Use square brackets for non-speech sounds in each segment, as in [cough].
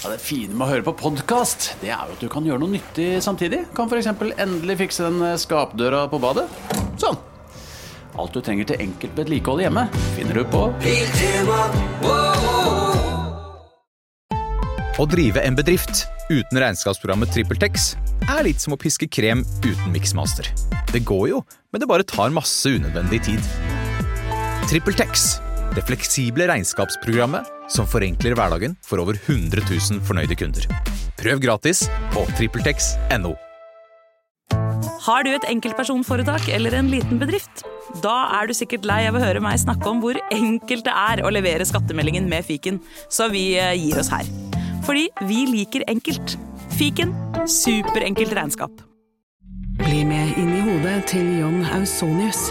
Ja, det fine med å høre på podkast, det er jo at du kan gjøre noe nyttig samtidig. Kan f.eks. endelig fikse den skapdøra på badet. Sånn. Alt du trenger til enkelt vedlikehold hjemme, finner du på Å drive en bedrift uten regnskapsprogrammet TrippelTex er litt som å piske krem uten miksmaster. Det går jo, men det bare tar masse unødvendig tid. TrippelTex, det fleksible regnskapsprogrammet som forenkler hverdagen for over 100 000 fornøyde kunder. Prøv gratis på TrippelTex.no. Har du et enkeltpersonforetak eller en liten bedrift? Da er du sikkert lei av å høre meg snakke om hvor enkelt det er å levere skattemeldingen med fiken, så vi eh, gir oss her. Fordi vi liker enkelt. Fiken superenkelt regnskap. Bli med inn i hodet til John Ausonius.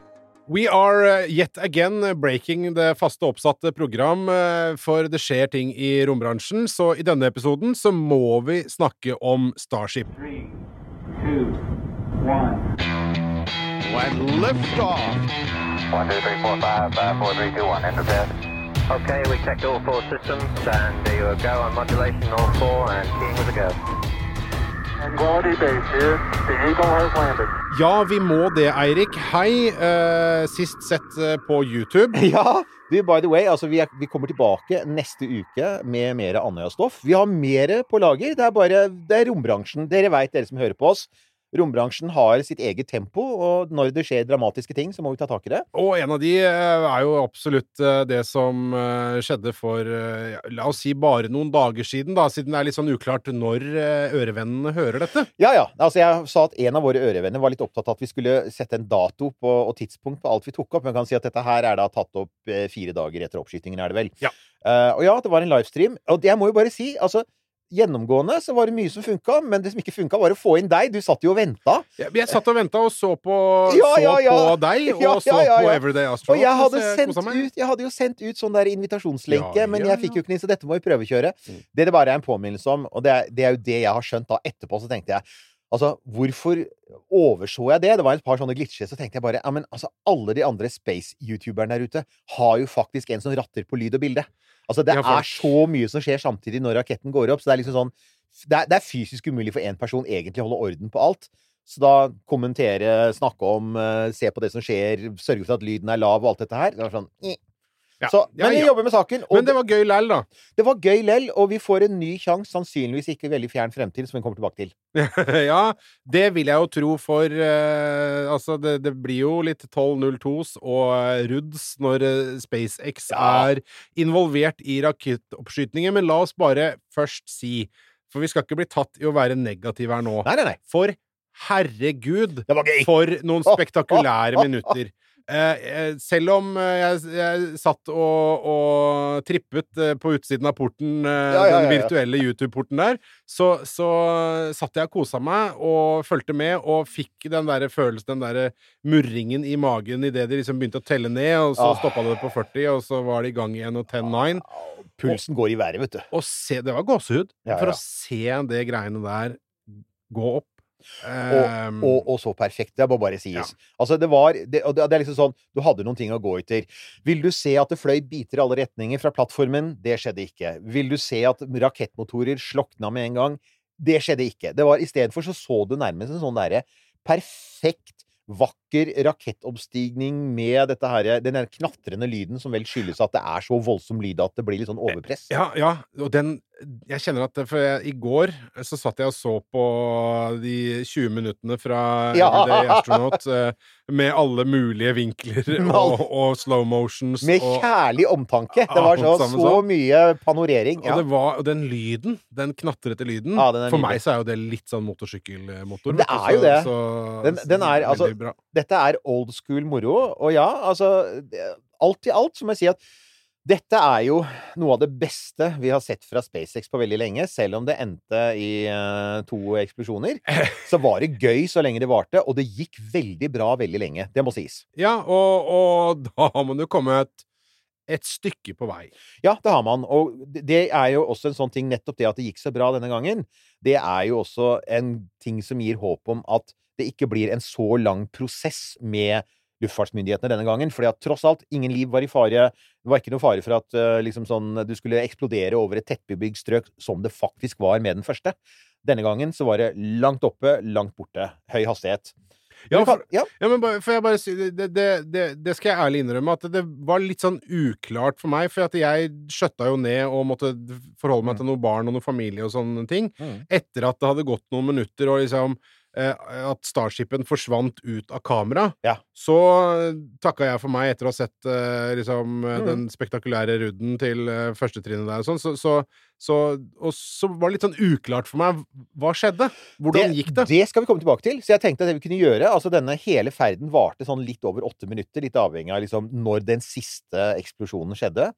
We are uh, yet again breaking det faste oppsatte program, uh, for det skjer ting i rombransjen, så i denne episoden så må vi snakke om Starship. Three, two, one. And lift off! One, two, three, four, five, five, four, three, two, one. Enter bed. Okay, we checked all four systems, and there you go on modulation, all four, and keying with a go. Ja, vi må det, Eirik. Hei. Uh, sist sett uh, på YouTube. [laughs] Ja, du, by the way, altså vi, er, vi kommer tilbake neste uke med mer Andøya-stoff. Vi har mer på lager. Det er bare det er rombransjen. Dere veit, dere som hører på oss. Rombransjen har sitt eget tempo, og når det skjer dramatiske ting, så må vi ta tak i det. Og en av de uh, er jo absolutt uh, det som uh, skjedde for la oss si bare noen dager siden, da, siden det er litt sånn uklart når ørevennene hører dette. Ja, ja. Altså, jeg sa at en av våre ørevenner var litt opptatt av at vi skulle sette en dato på, og tidspunkt på alt vi tok opp. Men jeg kan si at dette her er da tatt opp fire dager etter oppskytingen, er det vel. Ja. og ja, det var en livestream. Og jeg må jo bare si, altså Gjennomgående så var det mye som funka, men det som ikke funka, var å få inn deg. Du satt jo og venta. Jeg, jeg satt og venta og så på, Ja, ja, ja, så på deg, [laughs] og så på. Everyday Astro. Og jeg hadde, ut, jeg hadde jo sendt ut sånn der invitasjonslenke, men jeg fikk jo ikke den, så dette må vi prøvekjøre. Mm. Det det bare er en påminnelse om, og det er, det er jo det jeg har skjønt da etterpå, så tenkte jeg Altså, hvorfor overså jeg det? Det var et par sånne glitcher, så tenkte jeg bare Ja, men altså, alle de andre space-youtuberne der ute har jo faktisk en som ratter på lyd og bilde. Altså, det er så mye som skjer samtidig når raketten går opp, så det er liksom sånn Det er, det er fysisk umulig for én person egentlig å holde orden på alt. Så da kommentere, snakke om, eh, se på det som skjer, sørge for at lyden er lav og alt dette her. Det var sånn. Ja, Så, ja, men vi jobber med saken. Men det var gøy lell, da. det var gøy lell, og vi får en ny sjanse, sannsynligvis ikke veldig fjern fremtid, som vi kommer tilbake til. [laughs] ja, det vil jeg jo tro, for eh, altså, det, det blir jo litt 1202s og eh, RUDS når eh, SpaceX Ja. er involvert i rakettoppskytinger, men la oss bare først si For vi skal ikke bli tatt i å være negative her nå. Nei, nei, nei. For herregud, for noen [laughs] spektakulære minutter. Eh, eh, selv om eh, jeg, jeg satt og, og trippet på utsiden av porten, Ja, ja, den virtuelle YouTube-porten der, så, så satt jeg og kosa meg og fulgte med og fikk den der følelsen, den der murringen i magen idet de liksom begynte å telle ned, og så Ah. stoppa det på 40, og så var det i gang igjen, og 10-9. Pulsen går i været, vet du. Se, det var gåsehud. For å se det greiene der gå opp. Og, Um, og, og så perfekt. Det må bare sies. Ja. Altså, det var det det er liksom sånn Du hadde noen ting å gå etter. Vil du se at det fløy biter i alle retninger fra plattformen? Det skjedde ikke. Vil du se at rakettmotorer slokna med en gang? Det skjedde ikke. Det var Istedenfor så så du nærmest en sånn derre perfekt vakker rakettoppstigning med dette her, den der knatrende lyden som vel skyldes at det er så voldsom lyd at det blir litt sånn overpress. Ja, ja, og den Jeg kjenner at For jeg, i går så satt jeg og så på de 20 minuttene fra Ja. Everyday Astronaut eh, med alle mulige vinkler [laughs] og, og slow motions. Med kjærlig omtanke. Det var så, så sånn. mye panorering. og, Ja. det var, og den lyden, den knatrete lyden Ja, den For meg så er jo det litt sånn motorsykkelmotor. Det er jo det. Så, Den- den er, altså. Dette er old school moro, og ja, altså Alt i alt så må jeg si at Dette er jo noe av det beste vi har sett fra SpaceX på veldig lenge. Selv om det endte i uh, to eksplosjoner, [laughs] så var det gøy så lenge det varte, og det gikk veldig bra veldig lenge. Det må sies. Ja, og, og [laughs] da har man jo kommet et stykke på vei. Ja, det har man. Og det- er jo også en sånn ting, nettopp det at det gikk så bra denne gangen, det er jo også en ting som gir håp om at det ikke blir en så lang prosess med luftfartsmyndighetene denne gangen. fordi at tross alt, ingen liv var i fare. Det var ikke noe fare for at eh, liksom sånn, du skulle eksplodere over et tettbebygd strøk, som det faktisk var med den første. Denne gangen så var det langt oppe, langt borte. Høy hastighet. Ja, for, ja. ja, men får jeg bare si det, det, det, det skal jeg ærlig innrømme, at det var litt sånn uklart for meg. For at jeg skjøtta jo ned og måtte forholde meg til noen barn og noen familie og sånne ting. Mm. Etter at det hadde gått noen minutter, og liksom At Starshipen forsvant ut av kamera. Ja. Så takka jeg for meg etter å ha sett eh, liksom eh, Mm. den spektakulære rudden til eh, førstetrinnet der og sånn. Så, så, så, og så var det litt sånn uklart for meg hva skjedde. Hvordan gikk det? Det skal vi komme tilbake til. Så jeg tenkte at det vi kunne gjøre Altså, denne hele ferden varte sånn litt over åtte minutter, litt avhengig av liksom når den siste eksplosjonen skjedde.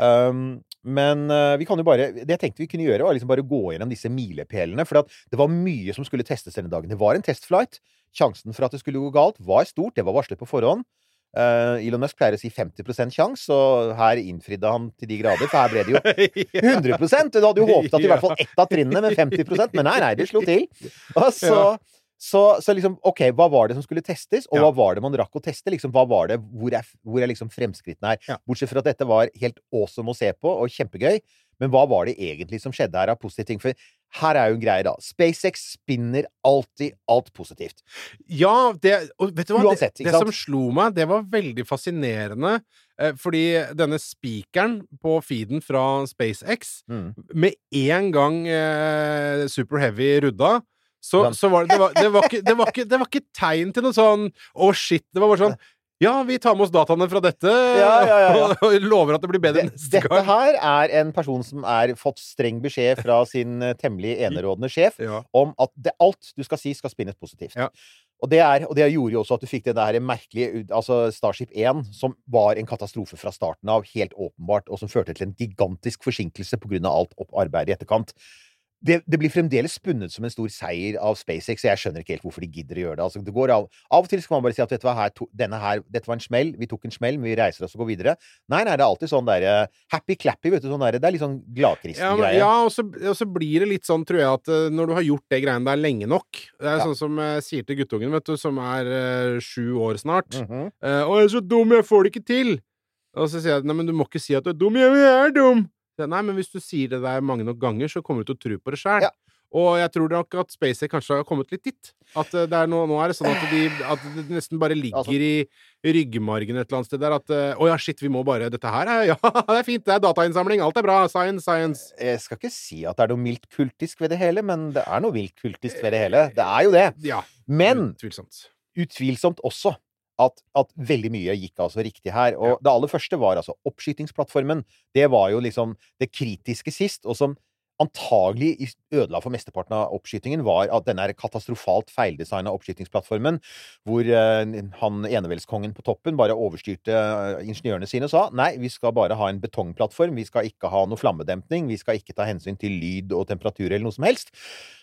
Um, men eh, vi kan jo bare Det jeg tenkte vi kunne gjøre, var liksom bare gå gjennom disse milepælene. For at det var mye som skulle testes denne dagen. Det var en testflight. Sjansen for at det skulle gå galt, var stort. Det var varslet på forhånd. Uh, Elon Musk pleier å si 50% sjanse, og her innfridde han til de grader. For her ble det jo [laughs] 100% Du hadde jo håpet at i hvert fall ett av trinnene med 50% men nei, nei, det slo til. Og så. Så, så liksom, OK, hva var det som skulle testes, og Ja. hva var det man rakk å teste? Liksom, hva var det, hvor er, hvor er liksom fremskrittene her? Ja. Bortsett fra at dette var helt awesome å se på, og kjempegøy. Men hva var det egentlig som skjedde her av positive ting? For her er jo en greie, da. SpaceX spinner alltid alt positivt. Ja, det, vet du hva? Uansett, det, det som slo meg, det var veldig fascinerende. Eh, fordi denne spikeren på feeden fra SpaceX Mm. Med en gang eh, Super Heavy rudda, så, så var det det var, det, var ikke, det, var ikke, det var ikke tegn til noe sånn Å, shit. Det var bare sånn Ja, vi tar med oss dataene fra dette, Ja, ja, ja, [laughs] og lover at det blir bedre neste dette gang. her er en person som er fått streng beskjed fra [laughs] sin eh, temmelig enerådende sjef om at det, alt du skal si, skal spinnes positivt. Ja. Og, det er, og det gjorde jo også at du fikk det der merkelige Altså Starship 1, som var en katastrofe fra starten av, helt åpenbart, og som førte til en gigantisk forsinkelse av alt arbeidet i etterkant. Det, det blir fremdeles spunnet som en stor seier av SpaceX, og jeg skjønner ikke helt hvorfor de gidder å gjøre det. Altså, det går av, av og til skal man bare si at dette var, her, to, denne her, dette var en smell, vi tok en smell, men vi reiser oss og går videre. Nei, nei, det er alltid sånn derre happy-clappy, vet du. Sånn der, det er litt sånn gladkristen men, greie. ja og, så, og så blir det litt sånn, tror jeg, at eh, når du har gjort det greiene der lenge nok Det er Ja. sånn som jeg sier til guttungen, vet du, som er øh, sju år snart. Mm -hmm. øh, 'Å, jeg er så dum, jeg får det ikke til!' Og så sier jeg 'Nei, men du må ikke si at du er dum'. Jeg er dum!' Nei, men hvis du sier det der mange nok ganger, så kommer du til å tro på det sjøl. Ja. Og jeg tror nok at SpaceX kanskje har kommet litt dit. At eh, det er nå, nå er det sånn at, de, at det nesten bare ligger i ryggmargen et eller annet sted der at eh, 'Å ja, shit, vi må bare Dette her er [laughs] Ja, det er fint, det er datainnsamling, alt er bra. Science, science'. Jeg skal ikke si at det er noe mildt kultisk ved det hele, men det er noe mildt kultisk ved det hele. Det er jo det. Ja. Men Utvilsomt. utvilsomt også at, at veldig mye gikk altså riktig her. Og det aller første var altså oppskytingsplattformen. Det var jo liksom det kritiske sist, og som antagelig ødela for mesteparten av oppskytingen, var at denne katastrofalt feildesigna oppskytingsplattformen, hvor eh, han eneveldskongen på toppen bare overstyrte eh, ingeniørene sine og sa nei, vi skal bare ha en betongplattform, vi skal ikke ha noe flammedempning, vi skal ikke ta hensyn til lyd og temperatur eller noe som helst.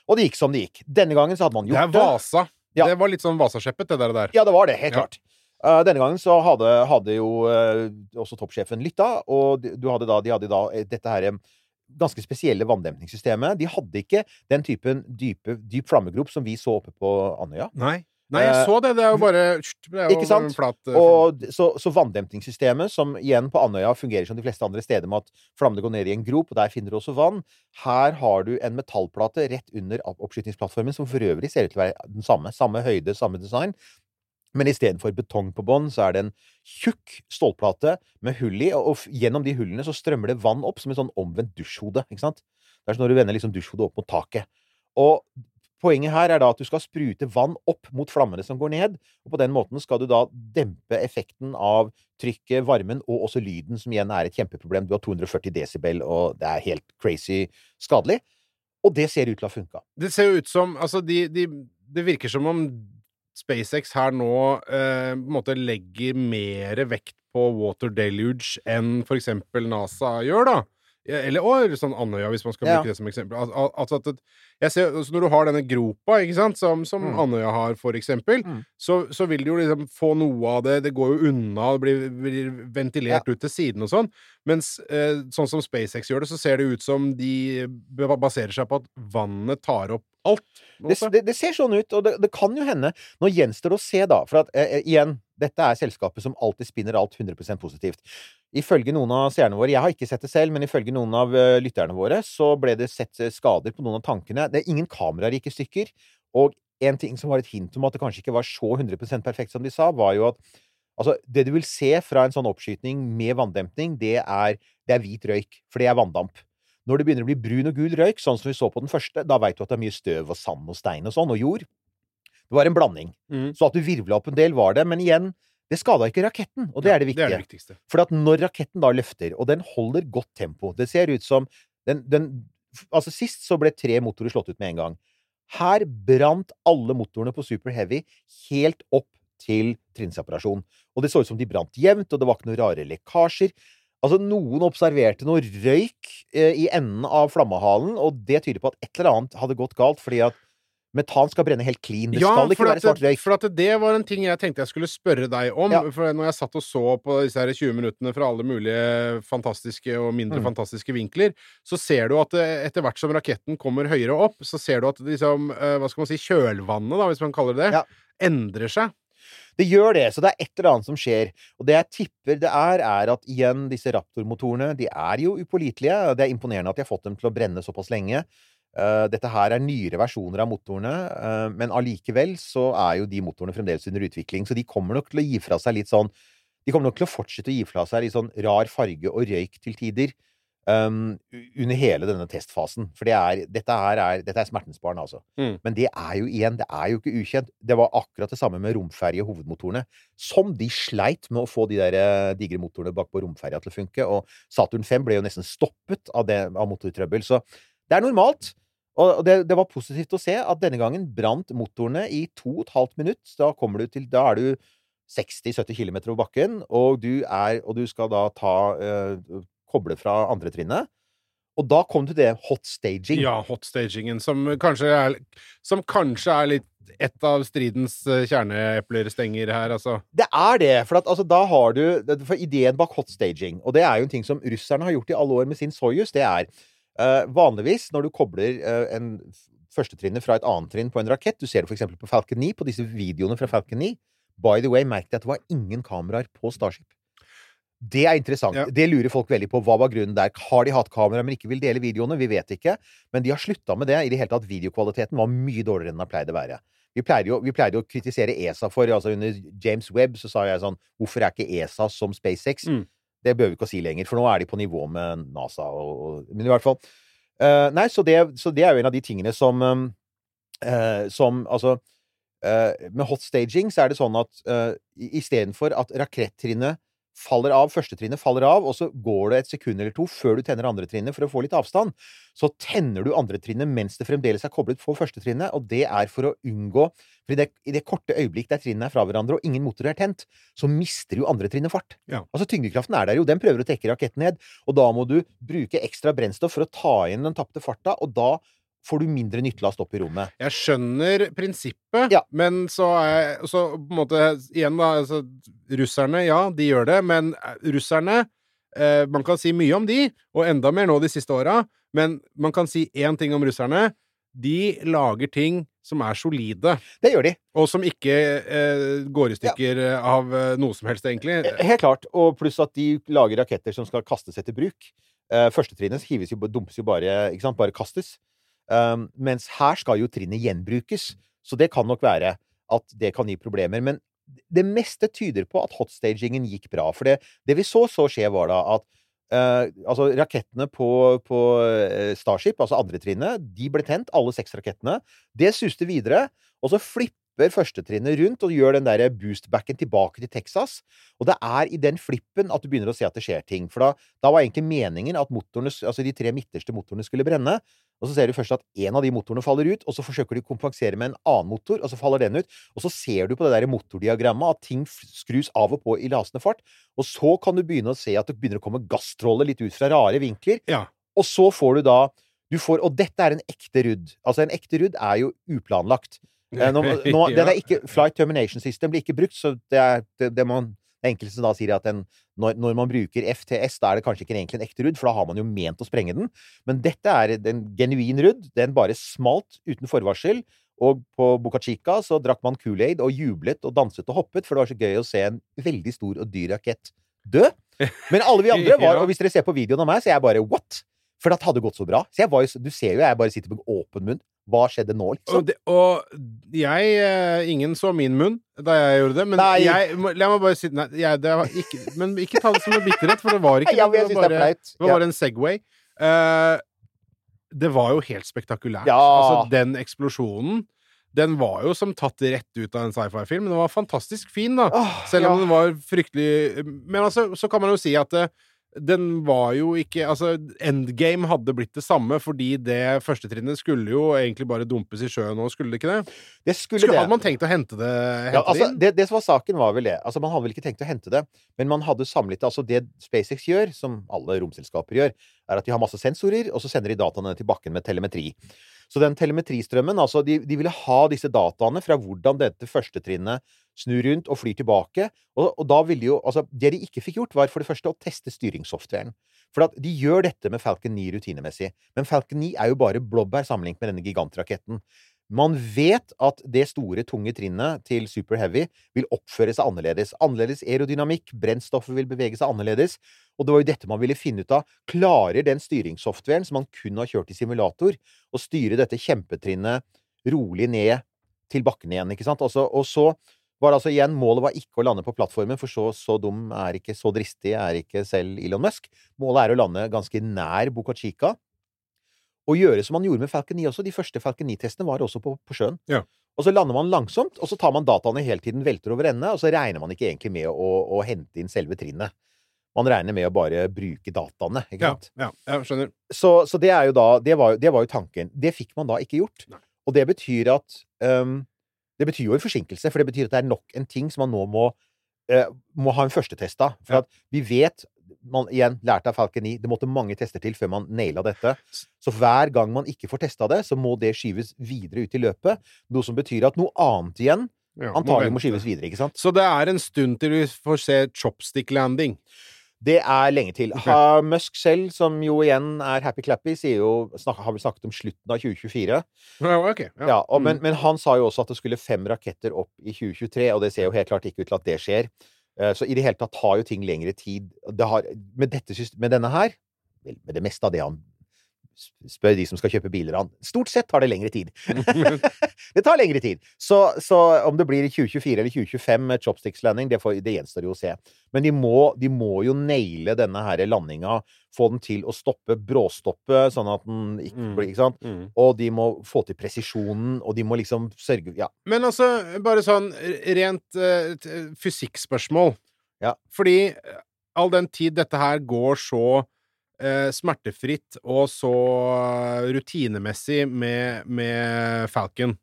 Og det gikk som det gikk. Denne gangen så hadde man gjort Det er Vasa. Ja. Det var litt sånn Vasaskeppet, det der. der. ja, det var det. Helt Ja. klart. Uh, denne gangen så hadde, hadde jo uh, også toppsjefen lytta, og de- du hadde da, de hadde da eh, dette her ganske spesielle vanndemningssystemet. De hadde ikke den typen dype, dyp flammegrop som vi så oppe på Andøya. Nei. Nei, jeg Eh, så det. Det er jo bare Det er jo Ikke sant? Flat, eh, Og så, så vanndempingssystemet, som igjen på Andøya fungerer som de fleste andre steder med at flammene går ned i en grop, og der finner du også vann. Her har du en metallplate rett under opp- oppskytingsplattformen, som for øvrig ser ut til å være den samme. Samme høyde, samme design. Men istedenfor betong på bånn, så er det en tjukk stålplate med hull i, og, og gjennom de hullene så strømmer det vann opp som et sånn omvendt dusjhode. Ikke sant? Det er som når du vender liksom dusjhodet opp mot taket. Og poenget her er da at du skal sprute vann opp mot flammene som går ned, og på den måten skal du da dempe effekten av trykket, varmen og også lyden, som igjen er et kjempeproblem. Du har 240 desibel, og det er helt crazy skadelig. Og det ser ut til å ha funka. Det ser jo ut som Altså, de, de, det virker som om SpaceX her nå eh, på en måte legger mer vekt på water deluge enn for eksempel NASA gjør, da. Eller og sånn Andøya, hvis man skal Ja. bruke det som eksempel. Al al altså at jeg ser, altså Når du har denne gropa, ikke sant, som, som Mm. Andøya har, for eksempel, Mm. så, så vil du jo liksom få noe av det Det går jo unna, det blir, blir ventilert ut til siden og sånn. Mens eh, sånn som SpaceX gjør det, så ser det ut som de baserer seg på at vannet tar opp alt. Det, det, det ser sånn ut, og det, det kan jo hende Nå gjenstår det å se, da. For at, eh, igjen, dette er selskapet som alltid spinner alt 100% positivt. Ifølge noen av seerne våre, jeg har ikke sett det selv, men ifølge noen av eh, lytterne våre, så ble det sett eh, skader på noen av tankene. Det er ingen kameraer gikk i stykker. Og en ting som var et hint om at det kanskje ikke var så 100% perfekt som de sa, var jo at Altså, det du vil se fra en sånn oppskyting med vanndempning, det er, det er hvit røyk. For det er vanndamp. Når det begynner å bli brun og gul røyk, sånn som vi så på den første, da veit du at det er mye støv og sand og stein og sånn, og jord. Det var en blanding. Mm. Så at du virvla opp en del, var det. Men igjen, det skada ikke raketten, og det er det Det er det. For at når raketten da løfter, og den holder godt tempo Det ser ut som den, den Altså, sist så ble tre motorer slått ut med en gang. Her brant alle motorene på Super Heavy helt opp til trinnseparasjon. Og det så ut som de brant jevnt, og det var ikke noen rare lekkasjer. Altså, noen observerte noe røyk eh, i enden av flammehalen, og det tyder på at et eller annet hadde gått galt, fordi at metan skal brenne helt clean. Det skal ikke være svart røyk. for at det var en ting jeg tenkte jeg skulle spørre deg om. Ja. For når jeg satt og så på disse her 20 minuttene fra alle mulige fantastiske og mindre Mm. fantastiske vinkler, så ser du at eh, etter hvert som raketten kommer høyere opp, så ser du at liksom, eh, hva skal man si, kjølvannet, da, hvis man kaller det det, Ja. endrer seg. Det gjør det, så det er et eller annet som skjer. Og det jeg tipper det er, er at igjen, disse Raptor-motorene, de er jo upålitelige. Det er imponerende at de har fått dem til å brenne såpass lenge. Eh, dette her er nyere versjoner av motorene, eh, men allikevel så er jo de motorene fremdeles under utvikling, så de kommer nok til å gi fra seg litt sånn De kommer nok til å fortsette å gi fra seg litt sånn rar farge og røyk til tider. um, under hele denne testfasen. For det er, dette, her er, dette er smertens barn, altså. Mm. Men det er jo igjen, det er jo ikke ukjent. Det var akkurat det samme med romferje hovedmotorene. Som de sleit med å få de der eh, digre motorene bak på romferja til å funke. Og Saturn 5 ble jo nesten stoppet av, det, av motortrøbbel. Så det er normalt. Og det, det var positivt å se at denne gangen brant motorene i to og et halvt minutt. Da du til Da er du 60-70 km over bakken, og du, er, og du skal da ta eh, koble fra andre trinnet. Og da kom du til det hot staging. Ja, hotstagingen, som kanskje er, som kanskje er litt et av stridens eh, kjerneepler stenger her, altså. Det er det. For, at, altså, da har du For ideen bak hot staging, og det er jo en ting som russerne har gjort i alle år med sin Soyuz, det er vanligvis når du kobler eh, en førstetrinnet fra et annet trinn på en rakett Du ser det for eksempel på Falcon 9, på disse videoene fra Falcon 9. By the way, merk deg at det var ingen kameraer på Starship. Det er interessant. Ja. Det lurer folk veldig på. Hva var grunnen der? Har de hatt kamera, men ikke vil dele videoene? Vi vet ikke. Men de har slutta med det. I det hele tatt, videokvaliteten var mye dårligere enn den har pleid å være. Vi pleide, jo, vi pleide jo å kritisere ESA for altså Under James Webb så sa jeg sånn Hvorfor er ikke ESA som SpaceX? Mm. Det behøver vi ikke å si lenger, for nå er de på nivå med NASA. Og, og, men i hvert fall uh, Nei, så det, så det er jo en av de tingene som eh, Som altså eh, Med hot staging så er det sånn at uh, istedenfor at rakettrinnet faller av, førstetrinnet faller av, og så går det et sekund eller to før du tenner andre trinnet for å få litt avstand, så tenner du andre trinnet mens det fremdeles er koblet på førstetrinnet, og det er for å unngå For i det, i det korte øyeblikk der trinnene er fra hverandre, og ingen motor er tent, så mister jo andre trinnet fart. Ja. Altså Tyngdekraften er der jo, den prøver å trekke raketten ned, og da må du bruke ekstra brennstoff for å ta igjen den tapte farta, og da får du mindre nyttelast opp i rommet. Jeg skjønner prinsippet, Ja. men så er så på en måte Igjen, da. Altså, russerne, ja, de gjør det, men eh, russerne eh, Man kan si mye om de, og enda mer nå de siste åra, men man kan si én ting om russerne. De lager ting som er solide, Det gjør de. og som ikke eh, går i stykker ja. av eh, noe som helst, egentlig. Helt klart. Og pluss at de lager raketter som skal kastes etter bruk. Eh, Førstetrinnet hives jo, dumpes jo bare ikke sant, bare kastes. Um, mens her skal jo trinnet gjenbrukes. Så det kan nok være at det kan gi problemer. Men det meste tyder på at hotstagingen gikk bra. For det, det vi så så skje, var da at Uh, altså rakettene på, på eh, Starship, altså andre trinnet, de ble tent, alle seks rakettene. Det suste videre, og så flipper førstetrinnet rundt og gjør den der boostbacken tilbake til Texas. Og det er i den flippen at du begynner å se at det skjer ting. For da, da var egentlig meningen at motorene, altså de tre midterste motorene skulle brenne. Og så ser du først at en av de motorene faller ut, og så forsøker de å kompensere med en annen motor, og så faller den ut. Og så ser du på det der motordiagrammet at ting skrus av og på i lasende fart. Og så kan du begynne å se at det begynner å komme gasstråler litt ut fra rare vinkler. Ja. Og så får du da du får, Og dette er en ekte rudd. Altså, en ekte rudd er jo uplanlagt. Eh, Nå, [laughs] nå, den Ja. er ikke, Flight Termination System blir ikke brukt, så det er det, det man det enkelte som da sier at en, når, når man bruker FTS, da er det kanskje ikke egentlig en ekte rudd, for da har man jo ment å sprenge den. Men dette er en genuin rudd. Den bare smalt uten forvarsel. Og på Boca Chica så drakk man Kool-Aid og jublet og danset og hoppet, for det var så gøy å se en veldig stor og dyr rakett dø. Men alle vi [laughs] andre var Og hvis dere ser på videoen av meg, så er jeg bare what? For det hadde gått så bra. Så jeg var du ser jo jeg bare sitter med åpen munn. Hva skjedde nå, Og, liksom? det, og jeg eh, Ingen så min munn da jeg gjorde det, men Nei. jeg La meg bare si Nei, jeg, det var ikke Men ikke ta det som en bitterhet, for det var ikke [laughs] Ja, det. var bare, det var Ja. bare en Segway. Uh, det var jo helt spektakulært. Ja. Altså, den eksplosjonen den var jo som tatt rett ut av en sci-fi-film. Den var fantastisk fin, da. Oh, Selv om ja. den var fryktelig Men altså, så kan man jo si at eh, den var jo ikke Altså, Endgame hadde blitt det samme, fordi det første trinnet skulle jo egentlig bare dumpes i sjøen nå, skulle det ikke det? Det skulle, Skulle, det. hadde man tenkt å hente det, hente Ja, altså, det det, det som var saken, var vel det. Altså, man hadde vel ikke tenkt å hente det, men man hadde samlet det. Altså, det SpaceX gjør, som alle romselskaper gjør, er at de har masse sensorer, og så sender de dataene til bakken med telemetri. Så den telemetristrømmen, altså, de, de ville ha disse dataene fra hvordan dette første trinnet snur rundt og flyr tilbake. Og, og da ville jo Altså, det de ikke fikk gjort, var for det første å teste styringssoftwaren. For de gjør dette med Falcon 9 rutinemessig. Men Falcon 9 er jo bare blåbær sammenlignet med denne gigantraketten. Man vet at det store, tunge trinnet til Super Heavy vil oppføre seg annerledes. Annerledes aerodynamikk, brennstoffet vil bevege seg annerledes. Og det var jo dette man ville finne ut av. Klarer den styringssoftwaren som man kun har kjørt i simulator, å styre dette kjempetrinnet rolig ned til bakken igjen, ikke sant? Altså, og så var det altså igjen, målet var ikke å lande på plattformen, for så, så dum er ikke, så dristig er ikke selv Elon Musk. Målet er å lande ganske nær Boca Chica. Og gjøre som man gjorde med Falcon 9 også. De første Falcon 9-testene var også på, på sjøen. Ja. Og så lander man langsomt, og så tar man dataene hele tiden, velter over ende, og så regner man ikke egentlig med å, å hente inn selve trinnet. Man regner med å bare bruke dataene, ikke Ja, sant? ja, jeg skjønner. Så, så det er jo da det var, det var jo tanken. Det fikk man da ikke gjort. Nei. Og det betyr at um, Det betyr jo en forsinkelse, for det betyr at det er nok en ting som man nå må, uh, må ha en førstetest av. For Ja. at vi vet man igjen lærte av Falcon 9, det måtte mange tester til før man naila dette. Så hver gang man ikke får testa det, så må det skyves videre ut i løpet. Noe som betyr at noe annet igjen Ja, antagelig må skyves videre. ikke sant? Så det er en stund til vi får se chopstick landing. Det er lenge til. Ha, Musk selv, som jo igjen er happy-clappy, har vel snakket om slutten av 2024. Ja, ok. Ja. Ja, og, men, Mm. men han sa jo også at det skulle fem raketter opp i 2023, og det ser jo helt klart ikke ut til at det skjer. Eh, Så i det hele tatt tar jo ting lengre tid. Det har, med, dette, med denne her, med det meste av det han spør de som skal kjøpe biler av han, stort sett tar det lengre tid. [laughs] [laughs] det tar lengre tid. Så, så om det blir i 2024 eller 2025 med chopsticks landing, det, får, det gjenstår jo å se. Men de må, de må jo naile denne her landinga, få den til å stoppe, bråstoppe, sånn at den ikke Mm. blir Ikke sant? Mm. Og de må få til presisjonen, og de må liksom sørge Ja. Men altså, bare sånn rent uh, fysikkspørsmål. Ja. Fordi eh, all den tid dette her går så smertefritt og så eh, rutinemessig med, med Falcon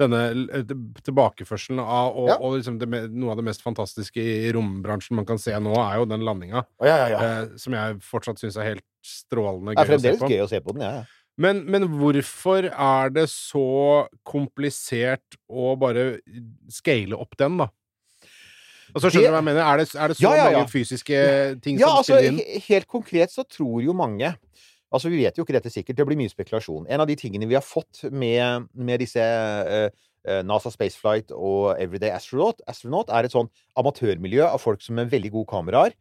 denne eh, tilbakeførselen av og, Ja. og liksom det, noe av det mest fantastiske i rombransjen man kan se nå, er jo den landinga, ja, ja, ja. eh, som jeg fortsatt syns er helt strålende gøy å se på. gøy å se på den, ja. Men, men hvorfor er det så komplisert å bare scale opp den, da? Altså, skjønner du hva jeg mener? Er det, er det så Ja, ja, ja. mange fysiske ting Ja, som altså, spiller inn? altså, helt konkret så tror jo mange Altså, vi vet jo ikke dette sikkert, det blir mye spekulasjon. En av de tingene vi har fått med, med disse eh, NASA Spaceflight og Everyday Astronaut, Astronaut, er et sånn amatørmiljø av folk som med veldig gode kameraer,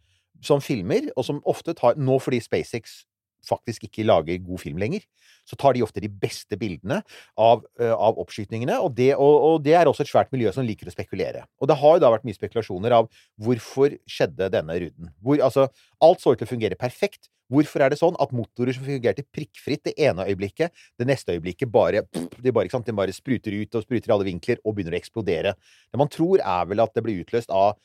som filmer, og som ofte tar Nå fordi SpaceX faktisk ikke lager god film lenger, så tar de ofte de beste bildene av, av oppskytningene, og det, og, og det er også et svært miljø som liker å spekulere. Og det har jo da vært mye spekulasjoner av hvorfor skjedde denne ruden. Hvor, altså, alt så ut til å fungere perfekt. Hvorfor er det sånn at motorer som fungerte prikkfritt det ene øyeblikket, det neste øyeblikket bare, de bare, den bare spruter ut og spruter i alle vinkler og begynner å eksplodere? Det man tror, er vel at det blir utløst av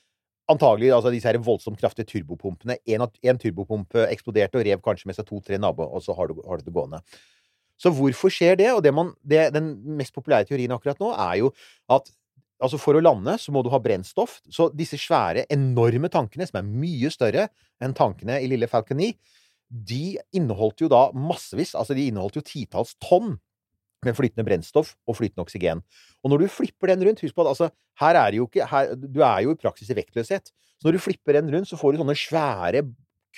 antagelig altså disse her voldsomt kraftige turbopumpene. En, av- turbopumpe eksploderte og rev kanskje med seg to-tre naboer, og så har du, har du det gående. Så hvorfor skjer det? Og det man, det, den mest populære teorien akkurat nå er jo at Altså For å lande så må du ha brennstoff. Så disse svære, enorme tankene, som er mye større enn tankene i lille Falcon 9, de inneholdt jo da massevis Altså, de inneholdt jo titalls tonn med flytende brennstoff og flytende oksygen. Og når du flipper den rundt Husk på at altså, her er jo ikke her, Du er jo i praksis i vektløshet. Så når du flipper den rundt, så får du sånne svære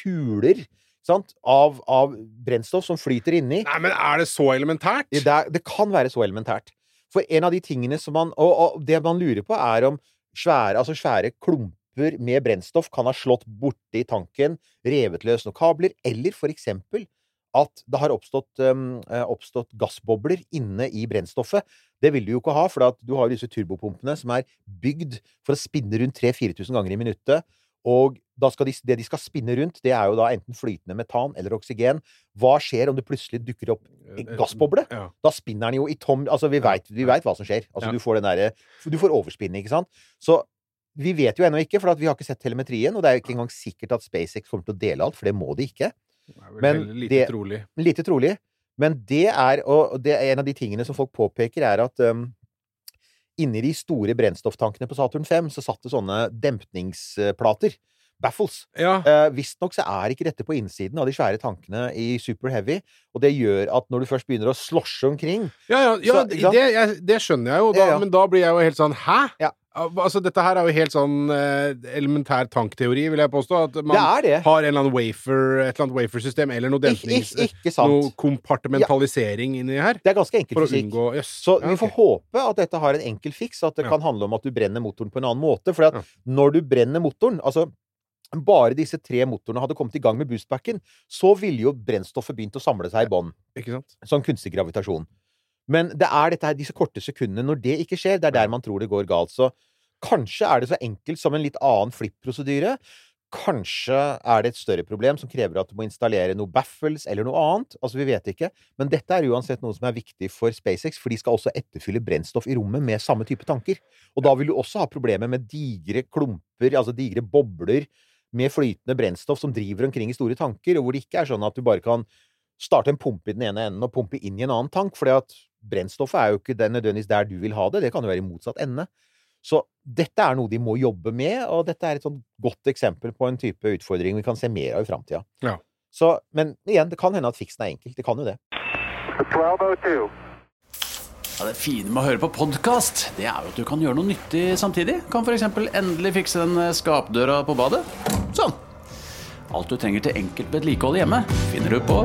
kuler sant, av, av brennstoff som flyter inni. Nei, men er det så elementært? Det, er, det kan være så elementært. For en av de tingene som man Og, og det man lurer på, er om svære, altså svære klumper med brennstoff kan ha slått borti tanken, revet løs noen kabler, eller for eksempel at det har oppstått, um, oppstått gassbobler inne i brennstoffet. Det vil du jo ikke ha, for du har disse turbopumpene som er bygd for å spinne rundt 3000-4000 ganger i minuttet. Og de, det de skal spinne rundt, det er jo da enten flytende metan eller oksygen. Hva skjer om det plutselig dukker opp en gassboble? Ja. Da spinner den jo i tom Altså, vi veit hva som skjer. Altså, Ja. du får den derre Du får overspinning, ikke sant? Så vi vet jo ennå ikke, for at vi har ikke sett telemetrien, og det er jo ikke engang sikkert at SpaceX kommer til å dele alt, for det må de ikke. Det er vel lite trolig. Lite trolig. Men det er, og det er en av de tingene som folk påpeker, er at um, inni de store brennstofftankene på Saturn 5 så satt det sånne dempningsplater. Baffles. Ja. Uh, Visstnok så er ikke dette på innsiden av de svære tankene i Super Heavy, og det gjør at når du først begynner å slosje omkring Ja, ja, ja Så, det, jeg, det skjønner jeg jo, da, Ja, ja. men da blir jeg jo helt sånn Hæ? Ja. Altså, dette her er jo helt sånn eh, elementær tankteori, vil jeg påstå. At man har en eller annen wafer, et eller annet wafersystem, eller noe dempnings... ik ikke sant. Noe kompartimentalisering inni her. Det er ganske enkel fysikk. unngå yes. Så ja, vi får håpe at dette har en enkel fiks, at det Ja. kan handle om at du brenner motoren på en annen måte. For Ja. når du brenner motoren Altså, bare disse tre motorene hadde kommet i gang med boostbacken, så ville jo brennstoffet begynt å samle seg i bånn. Som? Sånn kunstig gravitasjon. Men det er dette her, disse korte sekundene. Når det ikke skjer, det er der man tror det går galt. Så kanskje er det så enkelt som en litt annen flipp-prosedyre. Kanskje er det et større problem som krever at du må installere noe baffles eller noe annet. Altså, vi vet ikke. Men dette er uansett noe som er viktig for SpaceX, for de skal også etterfylle brennstoff i rommet med samme type tanker. Og da vil du også ha problemer med digre klumper, altså digre bobler med flytende brennstoff som driver omkring i store tanker, og hvor det ikke er sånn at du bare kan starte en pumpe i den ene enden og pumpe inn i en annen tank, fordi at brennstoffet er jo ikke den nødvendigvis der du vil ha det, det kan jo være i motsatt ende. Så dette er noe de må jobbe med, og dette er et sånn godt eksempel på en type utfordring vi kan se mer av i framtida. Ja. Men igjen, det kan hende at fiksen er enkel. Det kan jo det. 1202. Ja, det fine med å høre på podkast, det er jo at du kan gjøre noe nyttig samtidig. Kan f.eks. endelig fikse den eh, skapdøra på badet. Sånn. Alt du trenger til enkelt vedlikehold hjemme, finner du på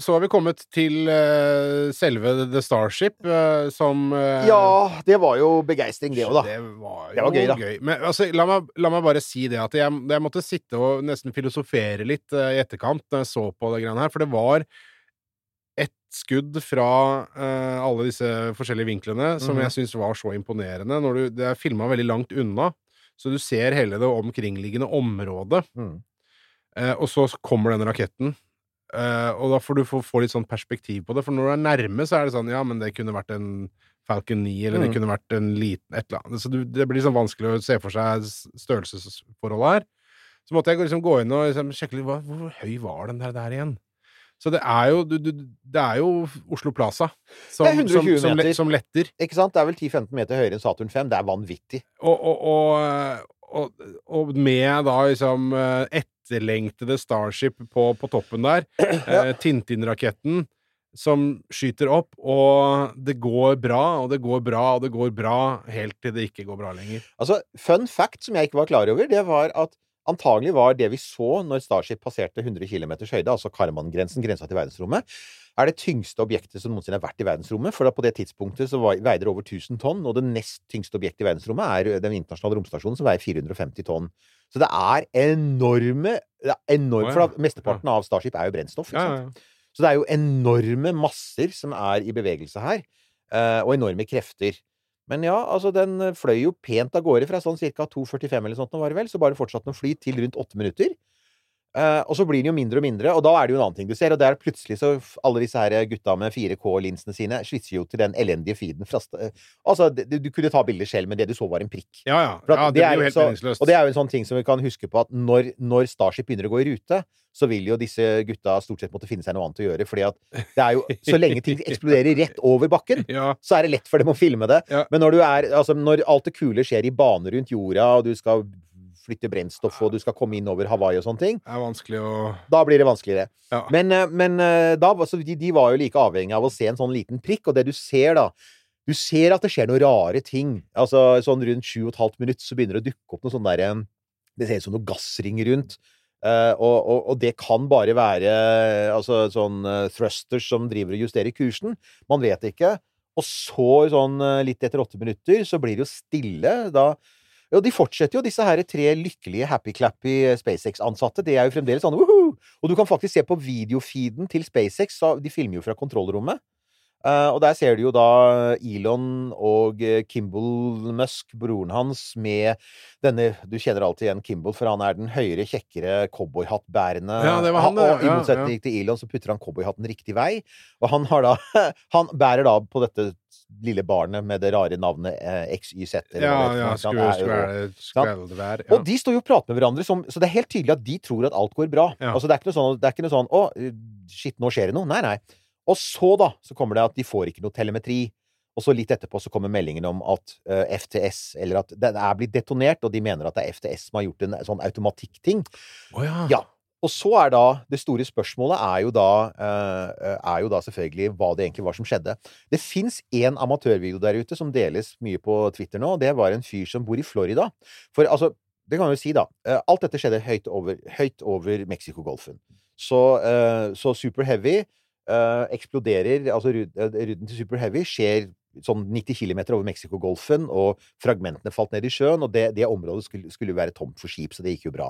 Så har vi kommet til uh, selve The Starship, uh, som uh, Ja, det var jo begeistring, det òg, da. Det var, Det var gøy, da. Men altså, la, meg, la meg bare si det at jeg, jeg måtte sitte og nesten filosofere litt i etterkant når jeg så på det greiene her, for det var ett skudd fra alle disse forskjellige vinklene som Mhm. jeg syns var så imponerende. Når du, det er filma veldig langt unna, så du ser hele det omkringliggende området. Mm. Og så kommer den raketten. Eh, og da får du få, få litt sånn perspektiv på det, for når du er nærme, så er det sånn Ja, men det kunne vært en Falcon 9, eller det Mm. kunne vært en liten et eller annet. Så du, det blir sånn vanskelig å se for seg størrelsesforholdet her. Så måtte jeg liksom gå inn og liksom sjekke litt hvor, hvor høy var den der, der igjen. Så det er jo, du, du, det er jo Oslo Plaza som, Det 120 som, som, le- som letter. Ikke sant? Det er vel 10-15 meter høyere enn Saturn 5. Det er vanvittig. Og, og, og, og, med da liksom eh, etterlengtede Starship på, på toppen der, [clears throat] eh, Tintin-raketten, som skyter opp, og det går bra, og det går bra, og det går bra, helt til det ikke går bra lenger. Altså, fun fact som jeg ikke var klar over, det var at antagelig var det vi så når Starship passerte 100 km høyde, altså Karman-grensen, grensa til verdensrommet, er det tyngste objektet som noensinne har vært i verdensrommet. For da på det tidspunktet så veide det over 1000 tonn, og det nest tyngste objektet i verdensrommet er den internasjonale romstasjonen, som veier 450 tonn. Så det er enorme det er enormt, For da, mesteparten av Starship er jo brennstoff. Så det er jo enorme masser som er i bevegelse her, eh, og enorme krefter. Men ja, altså, den eh, fløy jo pent av gårde fra sånn ca. 2,45 eller sånt, nå var det vel, så bare fortsatte den å fly til rundt åtte minutter. Eh, og så blir den jo mindre og mindre, og da er det jo en annen ting du ser. Og det er plutselig så Alle disse her gutta med 4K-linsene sine slitser jo til den elendige feeden fra eh, Altså, det, du kunne ta bilder selv, men det du så, var en prikk. Ja, ja. Ja det det, blir jo helt meningsløst. Og det er jo en sånn ting som vi kan huske på at når, når Starship begynner å gå i rute, så vil jo disse gutta stort sett måtte finne seg noe annet å gjøre. fordi at det er jo Så lenge ting eksploderer rett over bakken, [laughs] Ja. så er det lett for dem å filme det. Ja. Men når du er Altså, når alt det kule skjer i bane rundt jorda, og du skal flytte brennstoff, og du skal komme inn over Hawaii og sånne ting, Det er vanskelig å da blir det vanskeligere. Ja. Men, eh, men eh, da, de, de var jo like avhengig av å se en sånn liten prikk, og det du ser da Du ser at det skjer noen rare ting. Altså sånn rundt sju og et halvt minutt så begynner det å dukke opp noe sånn derre Det ser ut som noe gassring rundt. Uh, og, og, og det kan bare være altså, sånn uh, thrusters som driver og justerer kursen. Man vet ikke. Og så, sånn litt etter åtte minutter, så blir det jo stille. Da ja, de fortsetter jo, disse her tre lykkelige happy-clappy SpaceX-ansatte. Det er jo fremdeles sånn woohoo! Og du kan faktisk se på videofeeden til SpaceX, så de filmer jo fra kontrollrommet. Uh, og der ser du jo da Elon og eh, Kimball Musk, broren hans, med denne Du kjenner alltid igjen Kimball, for han er den høyere, kjekkere cowboyhattbærende Ja, det var han, det. Og i Ja, motsetning til Elon, så putter han cowboyhatten riktig vei. Og han har da [laughs] Han bærer da på dette lille barnet med det rare navnet eh, XYZ. eller Ja, det ja? Det skvær- skveldvær. og de står jo og prater med hverandre, som, så det er helt tydelig at de tror at alt går bra. Ja. Altså, det er ikke noe sånn, det er ikke noe sånn 'Å, shit, nå skjer det noe'. Nei, nei. Og så, da, så kommer det at de får ikke noe telemetri. Og så litt etterpå så kommer meldingen om at uh, FTS, eller at den er blitt detonert, og de mener at det er FTS som har gjort en sånn automatikkting. Oh, ja. Ja. Og så er da Det store spørsmålet er jo da, eh, er jo da selvfølgelig hva det egentlig var som skjedde. Det fins én amatørvideo der ute som deles mye på Twitter nå, og det var en fyr som bor i Florida. For altså, det kan vi jo si, da. eh, Alt dette skjedde høyt over, høyt over Mexicogolfen. Så, eh, så Super Heavy eh, eksploderer Altså rud- eh, rudden til Super Heavy skjer sånn 90 km over Mexicogolfen, og fragmentene falt ned i sjøen, og det, det området skulle jo være tomt for skip, så det gikk jo bra.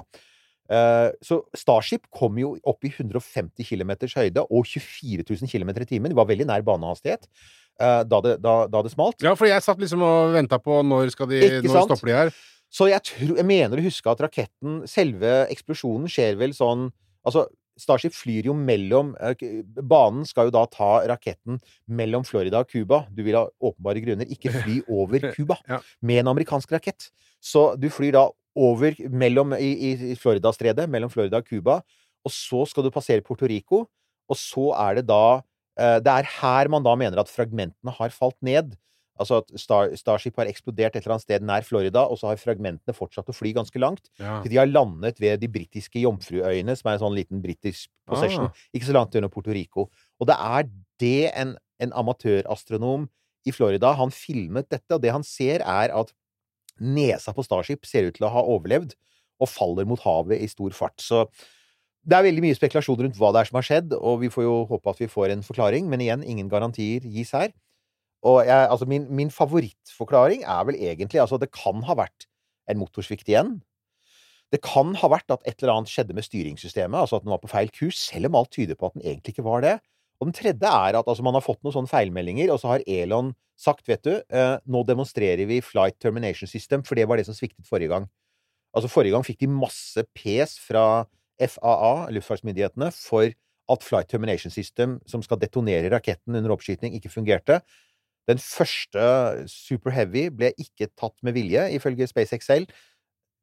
Eh, så Starship kom jo opp i 150 km høyde og 24 000 km i timen. De var veldig nær banehastighet eh, da, det, da, da det smalt. Ja, for jeg satt liksom og venta på når skal de Når stopper de her? Så jeg, tror, jeg mener å huske at raketten Selve eksplosjonen skjer vel sånn Altså, Starship flyr jo mellom eh, Banen skal jo da ta raketten mellom Florida og Cuba. Du vil av åpenbare grunner ikke fly [laughs] over Cuba Ja. med en amerikansk rakett. Så du flyr da over mellom i, i, Floridastredet, mellom Florida og Cuba, og så skal du passere Puerto Rico, og så er det da eh, Det er her man da mener at fragmentene har falt ned. Altså at Star, Starship har eksplodert et eller annet sted nær Florida, og så har fragmentene fortsatt å fly ganske langt. Ja. De har landet ved de britiske Jomfruøyene, som er en sånn liten britisk possession, Ah. ikke så langt unna Puerto Rico. Og det er det en, en amatørastronom i Florida Han filmet dette, og det han ser, er at nesa på Starship ser ut til å ha overlevd, og faller mot havet i stor fart. Så det er veldig mye spekulasjon rundt hva det er som har skjedd, og vi får jo håpe at vi får en forklaring, men igjen, ingen garantier gis her. Og jeg, altså min, min favorittforklaring er vel egentlig Altså, det kan ha vært en motorsvikt igjen. Det kan ha vært at et eller annet skjedde med styringssystemet, altså at den var på feil kurs, selv om alt tyder på at den egentlig ikke var det. Og den tredje er at altså, man har fått noen sånne feilmeldinger, og så har Elon sagt, vet du, eh, nå demonstrerer vi Flight Termination System, for det var det som sviktet forrige gang. Altså, forrige gang fikk de masse pes fra FAA, luftfartsmyndighetene, for at Flight Termination System, som skal detonere raketten under oppskyting, ikke fungerte. Den første Super Heavy ble ikke tatt med vilje, ifølge SpaceX selv.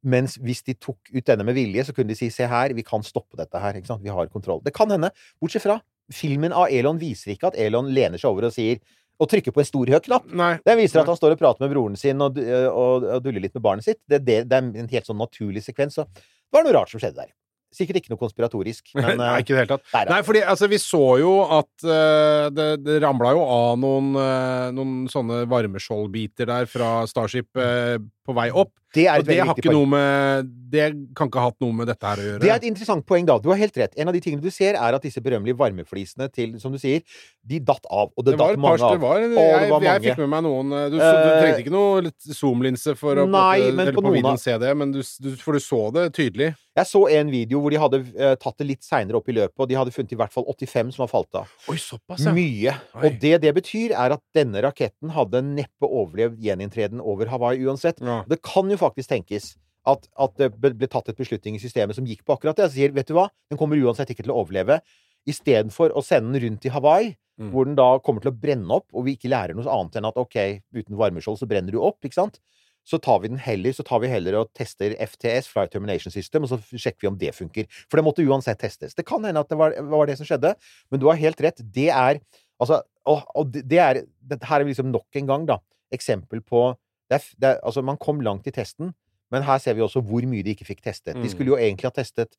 Mens hvis de tok ut denne med vilje, så kunne de si se her, vi kan stoppe dette her. ikke sant? Vi har kontroll. Det kan hende. Bortsett fra filmen av Elon viser ikke at Elon lener seg over og sier og trykker på en stor høy knapp. Nei. Den viser at han står og prater med broren sin og, og, og duller litt med barnet sitt. Det, det, det er en helt sånn naturlig sekvens. Så det var noe rart som skjedde der. Sikkert ikke noe konspiratorisk, [laughs] men Nei, eh, ikke i det hele tatt. Nei fordi altså, vi så jo at uh, det, det ramla jo av noen, uh, noen sånne varmeskjoldbiter der fra Starship uh, på vei opp. Det er Og det har ikke poeng. noe med Det kan ikke ha hatt noe med dette her å gjøre. Det er et interessant poeng, da. Du har helt rett. En av de tingene du ser, er at disse berømmelige varmeflisene til, som du sier, de datt av. Og det, Det datt mange av. det var, jeg, var jeg mange. fikk med meg noen eh, Du, du Eh, trengte ikke noe zoom-linse for å Nei, på, på på videoen se det, men du, du, for du så det tydelig. Jeg så en video hvor de hadde uh, tatt det litt seinere opp i løpet, og de hadde funnet i hvert fall 85 som har falt av. Oi, såpass, ja. Mye. Oi. Og det det betyr, er at denne raketten hadde neppe overlevd gjeninntreden over Hawaii uansett. Ja. Det kan jo faktisk tenkes at, at det ble tatt et beslutning i systemet som gikk på akkurat det. Og sier, vet du hva, den kommer uansett ikke til å overleve. Istedenfor å sende den rundt i Hawaii, Mm. hvor den da kommer til å brenne opp, og vi ikke lærer noe annet enn at OK, uten varmeskjold så brenner du opp, ikke sant? Så tar vi den heller, så tar vi heller og tester FTS, Flight Termination System, og så sjekker vi om det funker. For det måtte uansett testes. Det kan hende at det var, var det som skjedde, men du har helt rett. Det er Altså, og, og det det er det her er liksom nok en gang, da, eksempel på det er, det er, Altså, man kom langt i testen, men her ser vi også hvor mye de ikke fikk testet. De Mm. skulle jo egentlig ha testet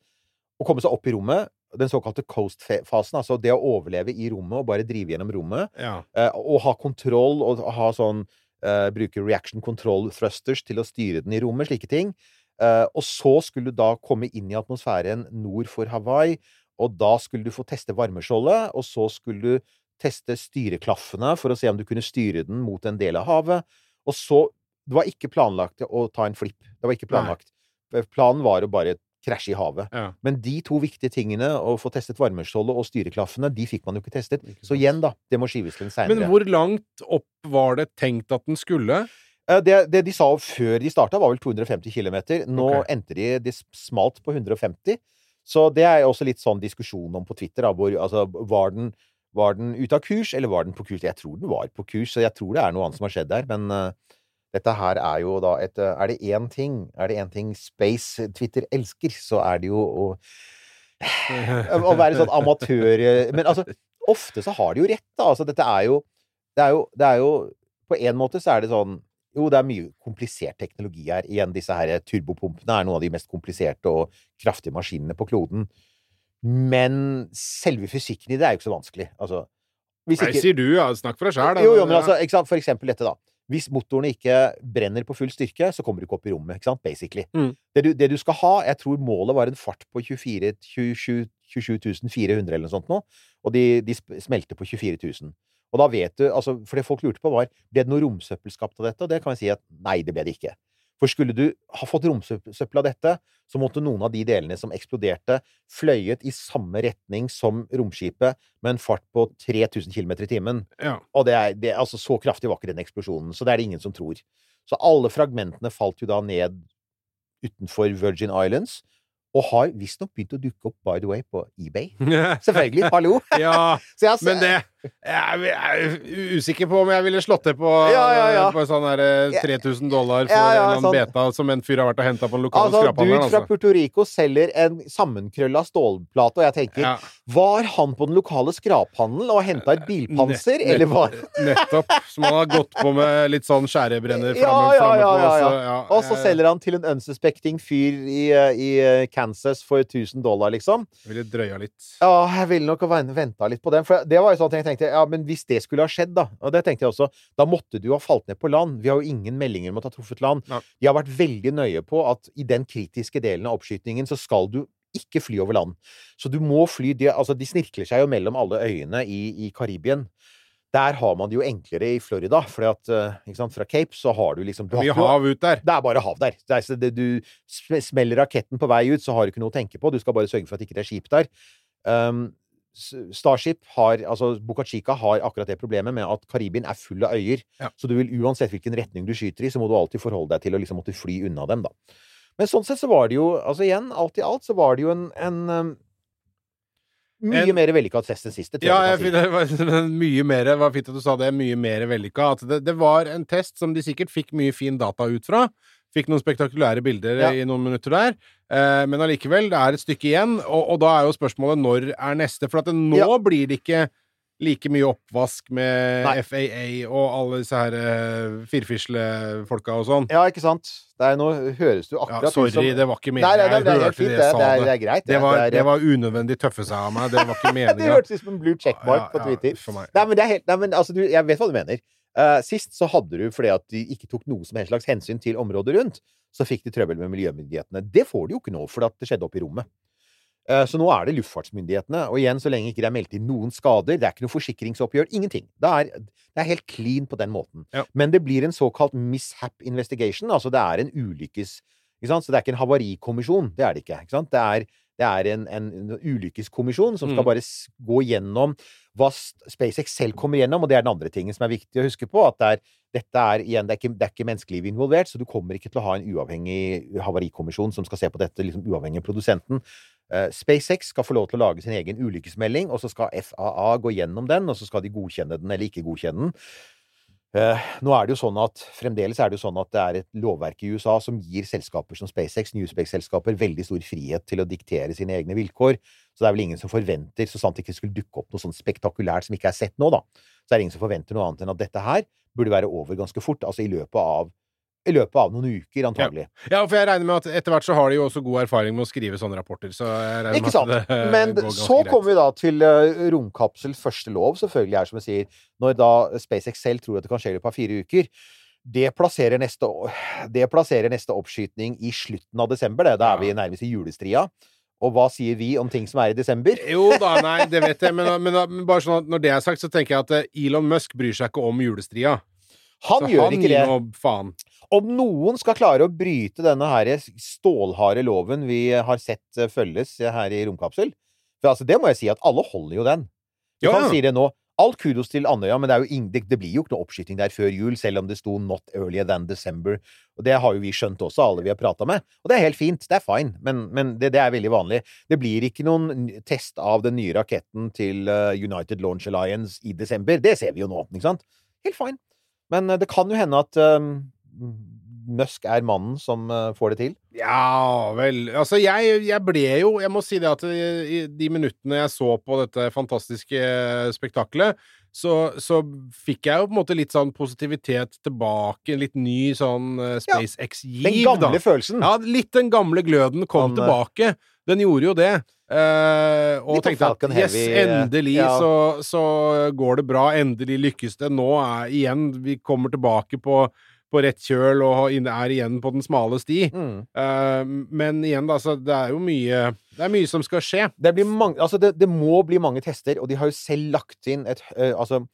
å komme seg opp i rommet, den såkalte coast-fasen, altså det å overleve i rommet og bare drive gjennom rommet, Ja. eh, og ha kontroll og ha sånn uh, Bruke reaction control thrusters til å styre den i rommet, slike ting. Uh, og så skulle du da komme inn i atmosfæren nord for Hawaii, og da skulle du få teste varmeskjoldet, og så skulle du teste styreklaffene for å se om du kunne styre den mot en del av havet. Og så Det var ikke planlagt å ta en flipp. Det var ikke Nei. planlagt. Planen var å bare krasje i havet. Ja. Men de to viktige tingene, å få testet varmeskjoldet og styreklaffene, de fikk man jo ikke testet. Så igjen, da. Det må skives til en Men hvor langt opp var det tenkt at den skulle? Eh, Det, det de sa før de starta, var vel 250 km. Nå okay. endte de Det smalt på 150. Så det er også litt sånn diskusjon om på Twitter, da, hvor altså Var den, var den ute av kurs, eller var den på kurs? Jeg tror den var på kurs, så jeg tror det er noe annet som har skjedd der. Men eh, dette her er jo da et eh, Er det én ting Er det én ting Space Twitter elsker, så er det jo å å være sånn amatør Men altså, ofte så har de jo rett, da. Altså, dette er jo Det er jo, det er jo På en måte så er det sånn Jo, det er mye komplisert teknologi her. Igjen, disse her turbopumpene er noen av de mest kompliserte og kraftige maskinene på kloden. Men selve fysikken i det er jo ikke så vanskelig. Altså hvis Nei, sier du, ja. Snakk for deg sjæl. jo, jo, men altså, ikke? For eksempel dette, da. Hvis motorene ikke brenner på full styrke, så kommer du ikke opp i rommet, ikke sant? Basically. Mm. Det, du, det du skal ha Jeg tror målet var en fart på 24, 27, 27 400 eller noe sånt nå, og de, de smelter på 24 000. Og da vet du, altså, For det folk lurte på, var ble det noe romsøppel skapt av dette, og det kan vi si at nei, det ble det ikke. For skulle du ha fått romsøppel av dette, så måtte noen av de delene som eksploderte, fløyet i samme retning som romskipet med en fart på 3000 km i timen. Ja. Og det er, det, altså, så kraftig var ikke den eksplosjonen, så det er det ingen som tror. Så alle fragmentene falt jo da ned utenfor Virgin Islands, og har visstnok begynt å dukke opp, by the way, på eBay. [laughs] Selvfølgelig. Hallo! ja. [laughs] Så jeg, Men det jeg, er usikker på om jeg ville slått det på, Ja, ja, ja. på sånn her, eh, 3000 dollar for en eller annen sånn. beta som en fyr har vært og henta på den lokale Altså, skraphandleren. dude fra Altså. Puerto Rico selger en sammenkrølla stålplate, og jeg tenker. Var han på den lokale skraphandelen og henta et bilpanser, eller var [laughs] Nettopp. Som han har gått på med litt sånn skjærebrenner framme, ja, ja, ja, Og så jeg- selger han til en unsuspecting fyr i, eh, i eh, Kansas for 1000 dollar, liksom. Jeg ville drøya litt. Ja, jeg ville nok venta litt på den. For det var jo sånn at jeg tenkte Ja, men hvis det skulle ha skjedd, da Og det tenkte jeg også. Da måtte du ha falt ned på land. Vi har jo ingen meldinger om at det har truffet land. vi De har vært veldig nøye på at i den kritiske delen av oppskytingen så skal du ikke fly over land. Så du må fly de, Altså, de snirkler seg jo mellom alle øyene i, i Karibien. Der har man det jo enklere i Florida, for sant, fra Cape så har du liksom du Mye hav ut der. det er bare hav der. Det er, så det, du sm- smeller raketten på vei ut, så har du ikke noe å tenke på. Du skal bare sørge for at ikke det ikke er skip der. Um, Starship har, altså Boca Chica har akkurat det problemet med at Karibien er full av øyer. Ja. Så du vil uansett hvilken retning du skyter i, så må du alltid forholde deg til å liksom måtte fly unna dem, da. Men sånn sett så var det jo, altså igjen, alt i alt, så var det jo en, en um, mye En- mer vellykka test enn siste, Ja, jeg si. [laughs] det var mye mer var fint at du sa det. Mye mer vellykka. At det, det var en test som de sikkert fikk mye fin data ut fra. Fikk noen spektakulære bilder Ja. i noen minutter der. Eh, men allikevel, det er et stykke igjen. Og, og da er jo spørsmålet når er neste? For at det, nå Ja. blir det ikke like mye oppvask med Nei. FAA og alle disse her uh, firfislefolka og sånn. Ja, ikke sant? Det er, nå høres du Ja, akkurat ut sorry, som det var ikke meningen. nei, nei, det Jeg hørte fint, det det. jeg sa Det det. det er greit. Det var, er- det var unødvendig tøffe seg av meg. Det var ikke [laughs] Det hørtes ut som en blue checkmark Ja, på Twitter. ja, for meg. Nei, men det helt Nei, men altså, du, jeg vet hva du mener. Eh, sist så hadde du, fordi at de ikke tok noe som helst slags hensyn til området rundt, så fikk de trøbbel med miljømyndighetene. Det får de jo ikke nå, for det skjedde oppe i rommet. Eh, Så nå er det luftfartsmyndighetene, og igjen, så lenge ikke det er meldt inn noen skader, det er ikke noe forsikringsoppgjør, ingenting. Det er, det er helt clean på den måten. Ja. Men det blir en såkalt mishap investigation, altså det er en ulykkes... Så det er ikke en havarikommisjon, det er det ikke. ikke? Det er, det er en, en, en ulykkeskommisjon som skal Mm. bare gå gjennom hva SpaceX selv kommer gjennom, og det er den andre tingen som er viktig å huske på, at det er, dette er, igjen, det er ikke, det er ikke menneskeliv involvert, så du kommer ikke til å ha en uavhengig havarikommisjon som skal se på dette, liksom uavhengig av produsenten. Uh, SpaceX skal få lov til å lage sin egen ulykkesmelding, og så skal FAA gå gjennom den, og så skal de godkjenne den eller ikke godkjenne den. Eh, nå er det jo sånn at Fremdeles er det jo sånn at det er et lovverk i USA som gir selskaper som SpaceX, New Space-selskaper, veldig stor frihet til å diktere sine egne vilkår. Så det er vel ingen som forventer, så sant det ikke skulle dukke opp noe sånn spektakulært som ikke er sett nå, da, så er det ingen som forventer noe annet enn at dette her burde være over ganske fort. Altså i løpet av, i løpet av noen uker, antagelig. Ja, for jeg regner med at etter hvert så har de jo også god erfaring med å skrive sånne rapporter. Så Ikke sant? det eh, Men så greit. kommer vi da til eh, romkapsel første lov, selvfølgelig er som jeg sier, når da SpaceX selv tror at det kan skje i løpet av fire uker. Det plasserer, neste, det plasserer neste oppskytning i slutten av desember. Det. Da er vi nærmest i julestria. Og hva sier vi om ting som er i desember? Jo da, nei, det vet jeg, men, men, men bare sånn at når det er sagt, så tenker jeg at eh, Elon Musk bryr seg ikke om julestria. Han Så gjør han ikke det. noe faen. Om noen skal klare å bryte denne her stålharde loven vi har sett eh, følges her i romkapsel For altså, det må jeg si at alle holder jo den. Du Ja, kan ja. si det nå. All kudos til Andøya, men det, er jo ing- det, blir jo ikke noe oppskyting der før jul, selv om det sto 'not earlier than December'. Og det har jo vi skjønt også, alle vi har prata med. Og det er helt fint. Det er fine. Men, men det, det er veldig vanlig. Det blir ikke noen test av den nye raketten til eh, United Launch Alliance i desember. Det ser vi jo nå, ikke sant? Helt fine. Men eh, det kan jo hende at um, Musk er mannen som eh, får det til. Ja vel. Altså, jeg, jeg ble jo Jeg må si det at i, i de minuttene jeg så på dette fantastiske spektaklet, så, så fikk jeg jo på en måte litt sånn positivitet tilbake. Litt ny sånn SpaceX-giv, Den gamle følelsen. Ja, litt den gamle gløden kom eh, tilbake. Den gjorde jo det. Uh, og tenkte at yes, Heavy, eh, endelig ja. så, så går det bra. Endelig lykkes det. Nå er igjen Vi kommer tilbake på, på rett kjøl og er igjen på den smale sti. Mm. Uh, men igjen, da, så det er jo mye Det er mye som skal skje. Det, blir mange, altså det, det må bli mange tester, og de har jo selv lagt inn et uh, Altså,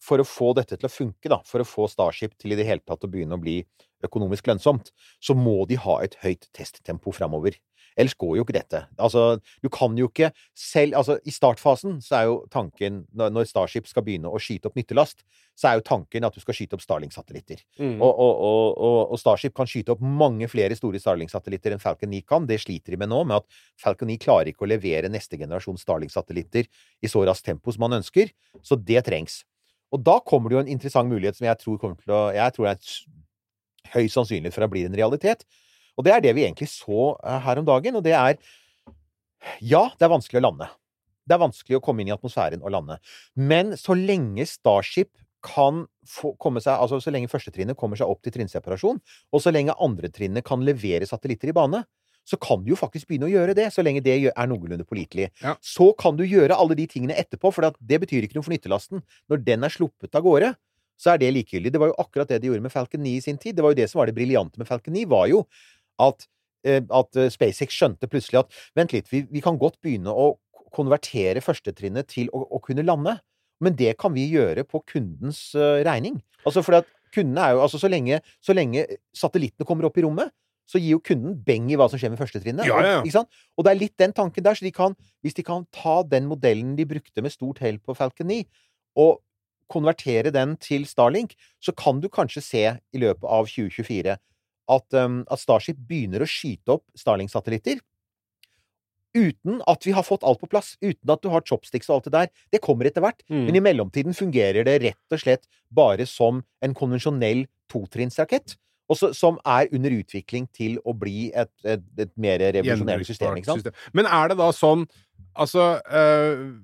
for å få dette til å funke, da, for å få Starship til i det hele tatt å begynne å bli økonomisk lønnsomt, så må de ha et høyt testtempo framover. Ellers går jo ikke dette. Altså, du kan jo ikke selv Altså, i startfasen så er jo tanken, når, Starship skal begynne å skyte opp nyttelast, så er jo tanken at du skal skyte opp Starlink-satellitter. Mm. Og, og, og, og, Starship kan skyte opp mange flere store Starlink-satellitter enn Falcon 9 kan. Det sliter de med nå, med at Falcon 9 klarer ikke å levere neste generasjon Starlink-satellitter i så raskt tempo som man ønsker. Så det trengs. Og da kommer det jo en interessant mulighet som jeg tror kommer til å Jeg tror det er høyst sannsynlig for at blir en realitet. Og det er det vi egentlig så eh, her om dagen, og det er Ja, det er vanskelig å lande. Det er vanskelig å komme inn i atmosfæren og lande. Men så lenge Starship kan få, komme seg Altså så lenge førstetrinnet kommer seg opp til trinnseparasjon, og så lenge andretrinnet kan levere satellitter i bane, så kan du jo faktisk begynne å gjøre det, så lenge det er noenlunde pålitelig. Ja. Så kan du gjøre alle de tingene etterpå, for det betyr ikke noe for nyttelasten. Når den er sluppet av gårde, så er det likegyldig. Det var jo akkurat det de gjorde med Falcon 9 i sin tid. Det var jo det som var det briljante med Falcon 9, var jo at, eh, at eh, SpaceX skjønte plutselig at vent litt, vi, vi kan godt begynne å konvertere førstetrinnet til å, å kunne lande. Men det kan vi gjøre på kundens eh, regning. Altså fordi at kundene er jo Altså så lenge, så lenge satellittene kommer opp i rommet, så gir jo kunden beng i hva som skjer med førstetrinnet. Ja, ja, ja. Og det er litt den tanken der. Så de kan, hvis de kan ta den modellen de brukte med stort hell på Falcon 9, og konvertere den til Starlink, så kan du kanskje se i løpet av 2024 at, um, at Starship begynner å skyte opp Starling-satellitter Uten at vi har fått alt på plass. Uten at du har chopsticks og alt det der. Det kommer etter hvert. Mm. Men i mellomtiden fungerer det rett og slett bare som en konvensjonell totrinnsrakett. og så- Som er under utvikling til å bli et, et, et mer revolusjonerende system. System. Men er det da sånn Altså, eh,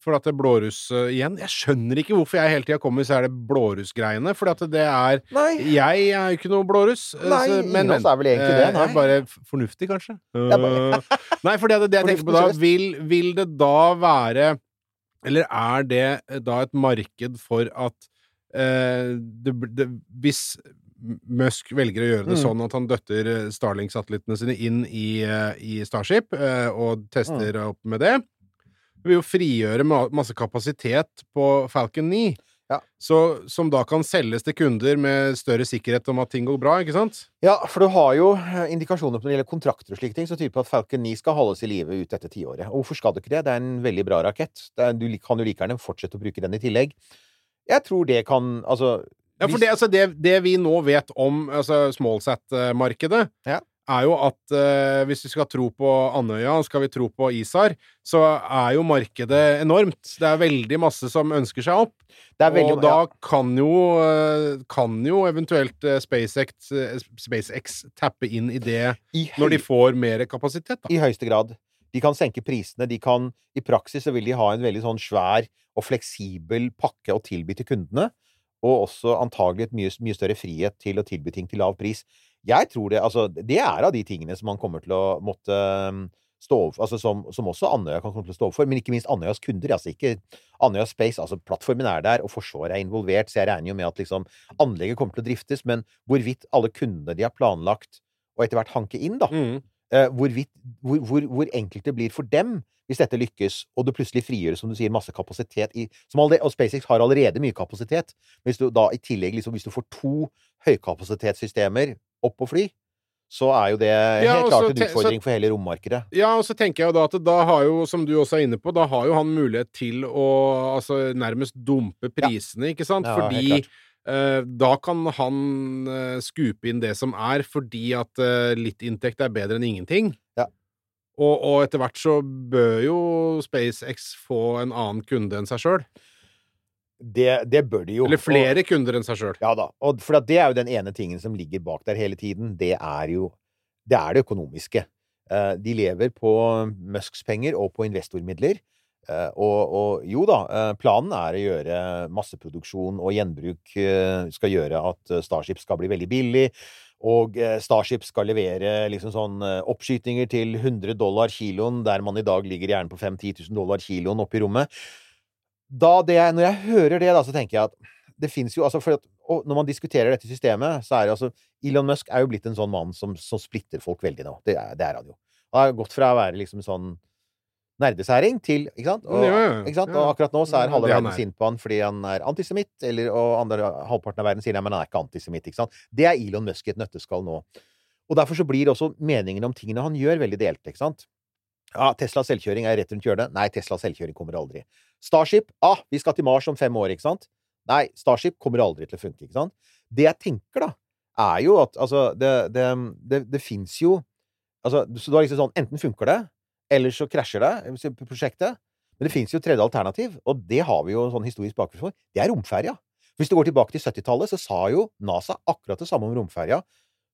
for at det er blåruss uh, igjen. Jeg skjønner ikke hvorfor jeg hele tida kommer så er det blårussgreiene, for at det er Nei. Jeg er jo ikke noe blåruss. eh, Nei, så- men, men, er vel egentlig det, eh, nei. jeg er bare fornuftig, kanskje. [laughs] bare- Nei, for det det jeg tenker på da. Vil, vil det da være Eller er det da et marked for at uh, det, det, Hvis Musk velger å gjøre det Mm. sånn at han døtter Starlink-satellittene sine inn i, i Starship og tester Mm. opp med det, vil jo frigjøre masse kapasitet på Falcon 9. Ja. Så, som da kan selges til kunder med større sikkerhet om at ting går bra, ikke sant? Ja, for du har jo eh, indikasjoner på når det gjelder kontrakter og slike ting, som tyder på at Falcon 9 skal holdes i live ut dette tiåret. Og hvorfor skal du ikke det? Det er en veldig bra rakett. Det er, du kan jo like gjerne fortsette å bruke den i tillegg. Jeg tror det kan Altså Ja, for det, altså det, det vi nå vet om altså smallsat-markedet, Ja. Er jo at eh, hvis vi skal tro på Andøya, skal vi tro på ISAR, så er jo markedet enormt. Det er veldig masse som ønsker seg opp. Det er veldig- og da kan jo, eh, kan jo eventuelt eh, SpaceX, eh, SpaceX tappe inn i det I når de får mer kapasitet, da. I høyeste grad. De kan senke prisene. De kan I praksis så vil de ha en veldig sånn svær og fleksibel pakke å tilby til kundene. Og også antagelig et mye, mye større frihet til å tilby ting til lav pris. Jeg tror det Altså, det er av de tingene som man kommer til å måtte um, stå overfor Altså som, som også Andøya kan komme til å stå overfor, men ikke minst Andøyas kunder. Altså ikke Andøya Space. Altså plattformen er der, og Forsvaret er involvert, så jeg regner jo med at liksom anlegget kommer til å driftes, men hvorvidt alle kundene de har planlagt og etter hvert hanke inn, da, Mm. eh, hvorvidt, hvor, hvor, hvor enkelt det blir for dem hvis dette lykkes, og det plutselig frigjøres, som du sier, masse kapasitet i som alle, Og SpaceX har allerede mye kapasitet. Hvis du da i tillegg liksom, hvis du får to høykapasitetssystemer opp og fly, så er jo det Ja, helt klart en utfordring så- for hele rommarkedet. Ja, og så tenker jeg jo da at da har jo, som du også er inne på, da har jo han mulighet til å altså, nærmest dumpe prisene, ikke sant? Ja, fordi eh, da kan han eh, skupe inn det som er, fordi at eh, litt inntekt er bedre enn ingenting. Ja. Og, og etter hvert så bør jo SpaceX få en annen kunde enn seg sjøl. Det, det bør de jo. Eller Og- flere kunder enn seg sjøl. Ja da. Og for det er jo den ene tingen som ligger bak der hele tiden. Det er jo det, er det økonomiske. Eh, De lever på Musks penger og på investormidler. Eh, Og, og jo da, eh, planen er å gjøre masseproduksjon og gjenbruk skal gjøre at Starship skal bli veldig billig. Og Starship skal levere liksom sånn oppskytinger til 100 dollar kiloen, der man i dag ligger gjerne på 5000-10 000 dollar kiloen oppe i rommet. Da det, når jeg hører det, da, så tenker jeg at det fins jo altså for at, Når man diskuterer dette systemet, så er det altså Elon Musk er jo blitt en sånn mann som, som splitter folk veldig nå. Det er, det er han jo. Han har gått fra å være liksom sånn nerdesæring til Ikke sant? Og, Ja, ja, ikke sant? og akkurat nå så er halve verden er. sint på han fordi han er antisemitt, eller, og andre halvparten av verden sier nei, men han er ikke antisemitt. Ikke sant? Det er Elon Musk i et nøtteskall nå. Og derfor så blir også meningen om tingene han gjør, veldig delte. ikke sant? Ja, Tesla selvkjøring er rett rundt hjørnet. Nei, Tesla selvkjøring kommer aldri. Starship ah, vi skal til Mars om fem år, ikke sant? Nei, Starship kommer aldri til å funke, ikke sant? Det jeg tenker, da, er jo at altså Det, det, det, det fins jo Altså, så du har liksom sånn Enten funker det, eller så krasjer det, prosjektet. Men det fins jo tredje alternativ, og det har vi jo sånn historisk bakgrunn for. Det er romferja. Hvis du går tilbake til 70-tallet, så sa jo NASA akkurat det samme om romferja.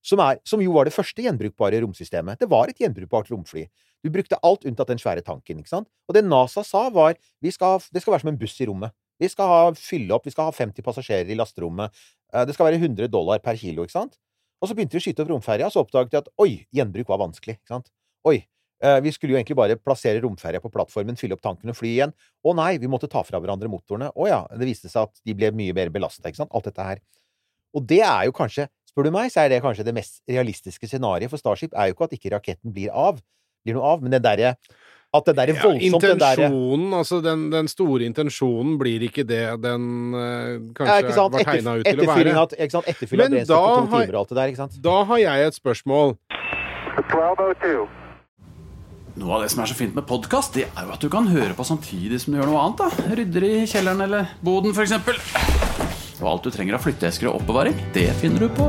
Som, som jo var det første gjenbrukbare romsystemet. Det var et gjenbrukbart romfly. Du brukte alt unntatt den svære tanken. ikke sant? Og det NASA sa, var vi skal, det skal være som en buss i rommet. Vi skal ha, fylle opp, vi skal ha 50 passasjerer i lasterommet. Eh, Det skal være 100 dollar per kilo, ikke sant? Og så begynte vi å skyte opp romferja, og så oppdaget vi at oi, gjenbruk var vanskelig. ikke sant? Oi, eh, vi skulle jo egentlig bare plassere romferja på plattformen, fylle opp tanken og fly igjen. Å nei, vi måtte ta fra hverandre motorene. Å ja, det viste seg at de ble mye mer belasta, ikke sant. Alt dette her. Og det er jo kanskje, spør du meg, så er det kanskje det mest realistiske scenarioet for Starship. Er jo ikke at ikke raketten blir av, blir noe av, men det derre At det derre Ja, voldsomt den derre intensjonen, altså den, den store intensjonen blir ikke det den ja, kanskje ikke sant? var tegna ut til å være. At, ikke sant? Etterfylling av Men brennstoff på da to har- timer og alt det der, ikke sant? Da har jeg et spørsmål. 1202. Noe av det som er så fint med podkast, det er jo at du kan høre på samtidig som du gjør noe annet. da Rydder i kjelleren eller boden, f.eks. Og alt du trenger av flytteesker og oppbevaring, det finner du på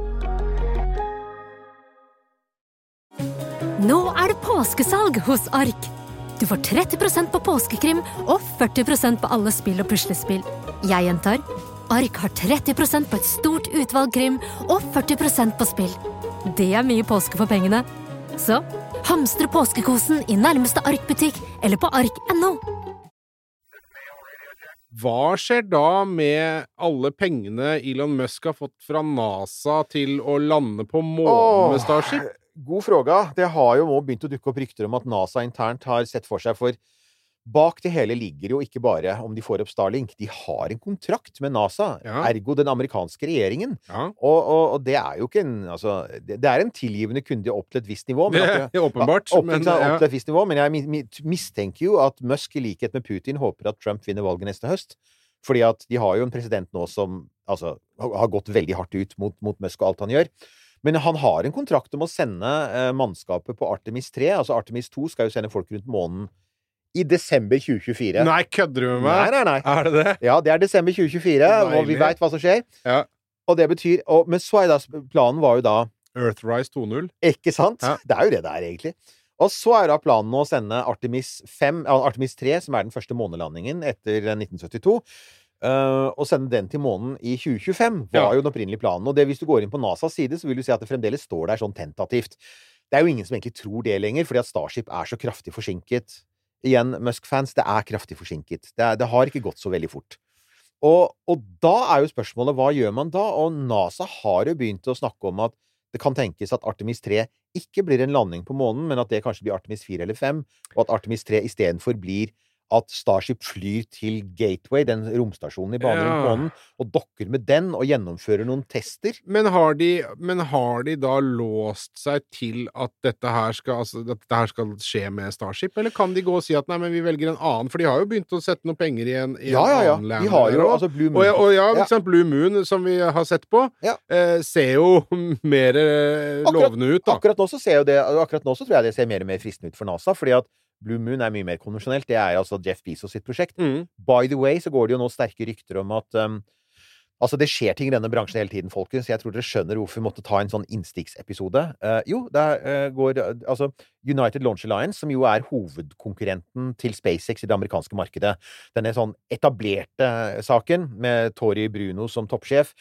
Nå er det påskesalg hos Ark. Du får 30% på påskekrim og 40% på alle spill og puslespill. Jeg gjentar Ark har 30% på et stort utvalg krim og 40% på spill. Det er mye påske for pengene. Så hamstre påskekosen i nærmeste Ark-butikk eller på ark.no. Hva skjer da med alle pengene Elon Musk har fått fra NASA til å lande på månen med Starship? God fråga. Det har jo nå begynt å dukke opp rykter om at NASA internt har sett for seg for Bak det hele ligger jo ikke bare om de får opp Starlink. De har en kontrakt med NASA, Ja. ergo den amerikanske regjeringen. Ja. Og, og, og det er jo ikke en Altså, det, det er en tilgivende kunde opp til et visst nivå. Det at er åpenbart, opp, men, ja. opp til et visst nivå, men jeg mi- mi- mistenker jo at Musk, i likhet med Putin, håper at Trump vinner valget neste høst. Fordi at de har jo en president nå som altså, har har gått veldig hardt ut mot, mot Musk og alt han gjør. Men han har en kontrakt om å sende eh, mannskapet på Artemis 3. Altså Artemis 2 skal jo sende folk rundt månen i desember 2024. Nei, kødder du med meg? Nei, nei, nei. Er det det? Ja, det er desember 2024, og vi Deilig. veit hva som skjer. Ja. Og det betyr og, Men så er da planen var jo da Earthrise 2.0. Ikke sant? Ja. Det er jo det det er, egentlig. Og så er da planen å sende Artemis 5, Artemis 3, som er den første månelandingen etter 1972. eh, og sende den til månen i 2025, var Ja. jo den opprinnelige planen. Og det, hvis du går inn på NASAs side, så vil du se at det fremdeles står der sånn tentativt. Det er jo ingen som egentlig tror det lenger, fordi at Starship er så kraftig forsinket. Igjen, Musk-fans, det er kraftig forsinket. Det, er, det har ikke gått så veldig fort. Og, og da er jo spørsmålet hva gjør man da? Og NASA har jo begynt å snakke om at det kan tenkes at Artemis 3 ikke blir en landing på månen, men at det kanskje blir Artemis 4 eller 5, og at Artemis 3 istedenfor blir at Starship flyr til Gateway, den romstasjonen i bane rundt Ja. månen, og dokker med den og gjennomfører noen tester. Men har, de, men har de da låst seg til at dette her skal, altså, dette her skal skje med Starship, eller kan de gå og si at nei, men vi velger en annen? For de har jo begynt å sette noen penger i en, i Ja, ja, ja. en annen De har jo altså Blue Og, Moon. ja, og ja, Ja. ikke Blue Moon, som vi har sett på, Ja. eh, ser jo [laughs] mer eh, Akkurat- lovende ut, da. Akkurat nå, så ser jo det, akkurat nå så tror jeg det ser mer og mer fristende ut for NASA, fordi at Blue Moon er mye mer konvensjonelt. Det er altså Jeff Bezos sitt prosjekt. Mm. By the way så går det jo nå sterke rykter om at um, Altså, det skjer ting i denne bransjen hele tiden, folkens. Jeg tror dere skjønner hvorfor vi måtte ta en sånn innstikksepisode. Uh, jo, det uh, går eh, Altså, United Launch Alliance, som jo er hovedkonkurrenten til SpaceX i det amerikanske markedet, denne sånn etablerte saken med Tori Bruno som toppsjef,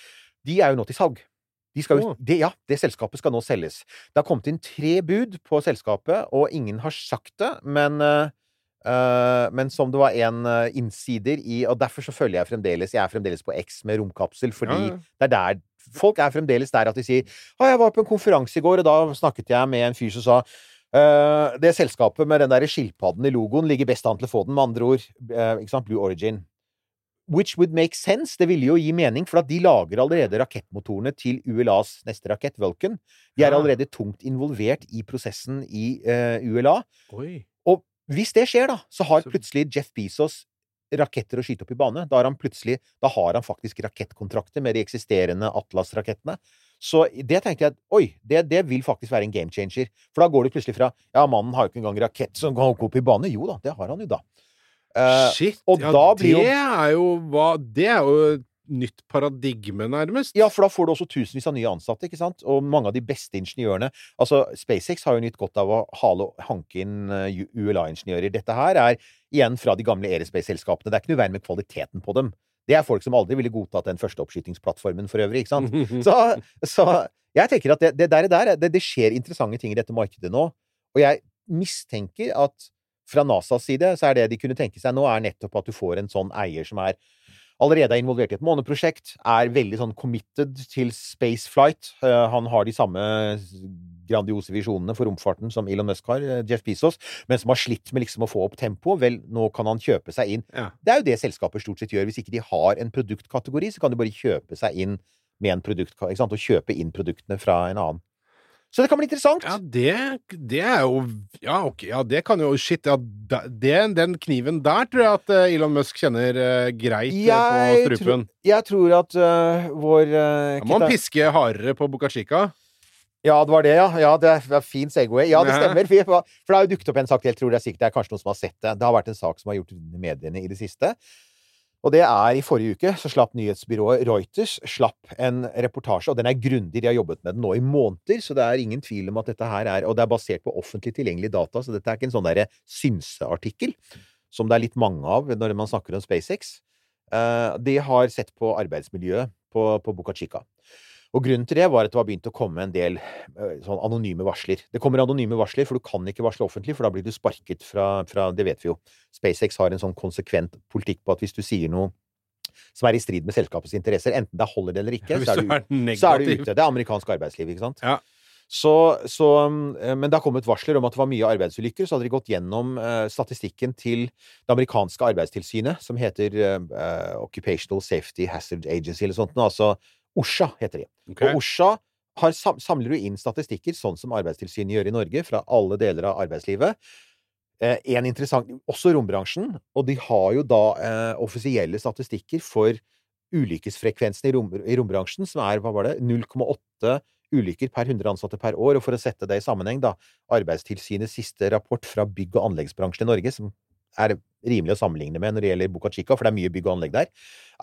de er jo nå til salg. De skal oh. Å. det, ja, det selskapet skal nå selges. Det har kommet inn tre bud på selskapet, og ingen har sagt det, men eh, men som det var en uh, innsider i Og derfor så følger jeg fremdeles Jeg er fremdeles på X med romkapsel, fordi Ja, ja. det er der Folk er fremdeles der at de sier Å, jeg var på en konferanse i går, og da snakket jeg med en fyr som sa uh, det selskapet med den der skilpadden i logoen ligger best an til å få den, med andre ord. Blue Origin. Which would make sense. Det ville jo gi mening, for at de lager allerede rakettmotorene til ULAs neste rakett, Vulcan. De er allerede tungt involvert i prosessen i uh, ULA. Oi. Og hvis det skjer, da, så har plutselig Jeff Bezos raketter å skyte opp i bane. Da har han plutselig Da har han faktisk rakettkontrakter med de eksisterende Atlas-rakettene. Så det tenkte jeg Oi, det, det vil faktisk være en game changer. For da går det plutselig fra Ja, mannen har jo ikke engang rakett som kan gå opp i bane. Jo da, det har han jo da. Eh, Shit. og ja, da blir jo- det er jo hva Det er jo nytt paradigme, nærmest. Ja, for da får du også tusenvis av nye ansatte, ikke sant? Og mange av de beste ingeniørene. Altså, SpaceX har jo nytt godt av å hale hanke inn eh, ULA-ingeniører. Dette her er igjen fra de gamle Aerospace-selskapene. Det er ikke noe veien med kvaliteten på dem. Det er folk som aldri ville godtatt den første oppskytingsplattformen for øvrig, ikke sant? [laughs] Så, så jeg tenker at det, det der det, det skjer interessante ting i dette markedet nå. Og jeg mistenker at fra NASAs side så er det de kunne tenke seg nå, er nettopp at du får en sånn eier som er allerede er involvert i et måneprosjekt, er veldig sånn committed til spaceflight. Eh, han har de samme grandiose visjonene for romfarten som Elon Musk har, eh, Jeff Bezos, men som har slitt med liksom å få opp tempoet. Vel, nå kan han kjøpe seg inn. Ja. Det er jo det selskaper stort sett gjør. Hvis ikke de har en produktkategori, så kan de bare kjøpe seg inn med en produkt, og kjøpe inn produktene fra en annen. Så det kan bli interessant. Ja, det, det er jo Ja, ok, ja, det kan jo Shit, ja, det, den kniven der tror jeg at eh, Elon Musk kjenner uh, greit jeg på strupen. Tro, jeg tror at uh, vår uh, ja, må han piske hardere på Buca Chica. Ja, det var det, ja. ja det er fin Segway. Ja, det stemmer. For det har jo dukket opp en sak, jeg tror det er sikkert det er kanskje noen som har sett det. Det har vært en sak som har gjort mediene i det siste. Og det er i forrige uke så slapp nyhetsbyrået Reuters slapp en reportasje, og den er grundig. De har jobbet med den nå i måneder, så det er ingen tvil om at dette her er Og det er basert på offentlig tilgjengelige data, så dette er ikke en sånn derre synseartikkel, som det er litt mange av når man snakker om SpaceX. Eh, de har sett på arbeidsmiljøet på, på Boca Chica. Og grunnen til det var at det var begynt å komme en del eh, sånn anonyme varsler. Det kommer anonyme varsler, for du kan ikke varsle offentlig, for da blir du sparket fra, fra Det vet vi jo. SpaceX har en sånn konsekvent politikk på at hvis du sier noe som er i strid med selskapets interesser, enten det holder det eller ikke, [laughs] så er, du så er du ute. Det er amerikansk arbeidsliv, ikke sant? Ja. Så, så, eh, men det har kommet varsler om at det var mye arbeidsulykker. Så hadde de gått gjennom eh, statistikken til det amerikanske arbeidstilsynet, som heter Occupational Safety Hazard Agency, eller sånt. Altså OSHA heter de. Okay. Og OSHA har, samler jo inn statistikker, sånn som Arbeidstilsynet gjør i Norge, fra alle deler av arbeidslivet. Eh, en interessant Også rombransjen. Og de har jo da eh, offisielle statistikker for ulykkesfrekvensen i, rom, i rombransjen, som er hva var det, 0,8 ulykker per 100 ansatte per år. Og for å sette det i sammenheng, da, Arbeidstilsynets siste rapport fra bygg- og anleggsbransjen i Norge, som er rimelig å sammenligne med når det gjelder Buca Chica, for det er mye bygg og anlegg der,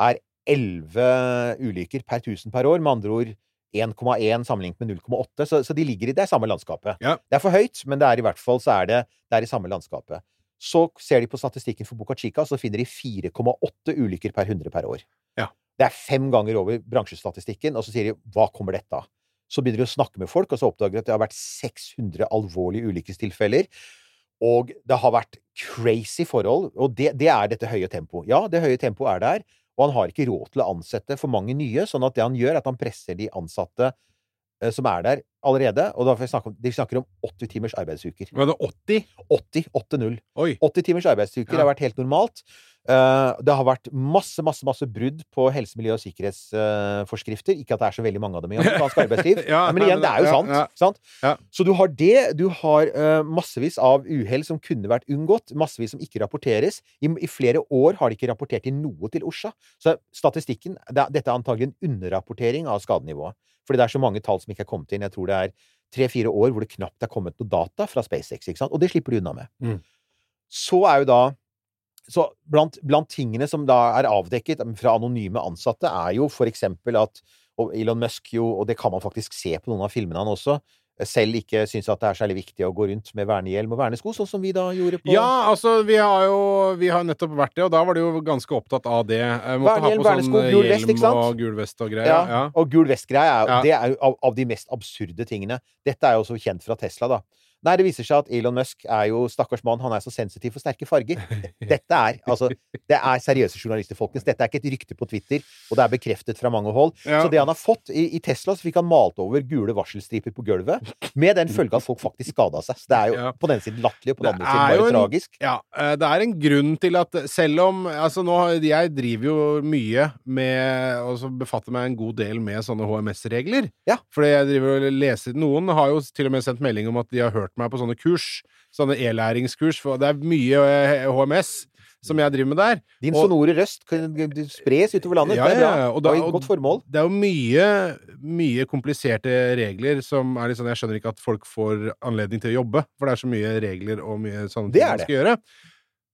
er 11 ulykker per 1000 per år. Med andre ord 1,1 sammenlignet med 0,8. Så, så de ligger i det samme landskapet. Ja. Det er for høyt, men det er i hvert fall så er det, det er i samme landskapet. Så ser de på statistikken for Boca Chica, så finner de 4,8 ulykker per 100 per år. Ja. Det er fem ganger over bransjestatistikken, og så sier de 'hva kommer dette av?' Så begynner de å snakke med folk, og så oppdager de at det har vært 600 alvorlige ulykkestilfeller. Og det har vært crazy forhold, og det, det er dette høye tempoet. Ja, det høye tempoet er der, og han har ikke råd til å ansette for mange nye, sånn at det han gjør, er at han presser de ansatte eh, som er der allerede, og da snakke om, de snakker om 80 timers arbeidsuker. Var det 80? 80. 8-0. 80 timers arbeidsuker Ja. har vært helt normalt. Eh, det har vært masse, masse masse brudd på helse-, miljø- og sikkerhetsforskrifter. ikke at det er så veldig mange av dem i amerikansk arbeidsliv, [laughs] Ja, men igjen, det er jo sant. ja. sant? Ja. Så du har det. Du har eh, massevis av uhell som kunne vært unngått. Massevis som ikke rapporteres. I, I flere år har de ikke rapportert inn noe til OSHA. Så statistikken det, Dette er antagelig en underrapportering av skadenivået. Fordi det er så mange tall som ikke er kommet inn. Jeg tror det er tre-fire år hvor det knapt er kommet noe data fra SpaceX. ikke sant? Og det slipper de unna med. Mm. Så er jo da så blant, blant tingene som da er avdekket fra anonyme ansatte, er jo for eksempel at Elon Musk jo, og det kan man faktisk se på noen av filmene han også, selv ikke syns at det er særlig viktig å gå rundt med vernehjelm og vernesko, sånn som vi da gjorde på Ja, altså, vi har jo vi har nettopp vært det, og da var de jo ganske opptatt av det. Eh, Vernehjelm, vernesko, sånn gul vest, ikke sant? og gul vest og greier. Ja, Ja. og gul vest-greia er, Ja. er jo av, av de mest absurde tingene. Dette er jo også kjent fra Tesla, da. Nei, det viser seg at Elon Musk er jo stakkars mann, han er så sensitiv for sterke farger. [laughs] Dette er altså Det er seriøse journalister, folkens. Dette er ikke et rykte på Twitter, og det er bekreftet fra mange hold. Ja. Så det han har fått i, i Tesla, så fikk han malt over gule varselstriper på gulvet, med den følge at folk faktisk skada seg. Så det er jo Ja. på den siden latterlig, og på den andre siden er bare en- tragisk. Ja, eh, det er en grunn til at selv om Altså, nå Jeg driver jo mye med Og så befatter meg en god del med sånne HMS-regler. Ja. Fordi jeg driver og leser Noen har jo til og med sendt melding om at de har hørt meg på sånne kurs. Sånne e-læringskurs. For det er mye eh, HMS som jeg driver med der. Din Og- sonore røst kan spres utover landet. Ja, det er bra. ja, ja, og da- og godt formål. Det er jo mye, mye kompliserte regler som er litt sånn Jeg skjønner ikke at folk får anledning til å jobbe, for det er så mye regler og mye sånne Det ting man det. skal gjøre.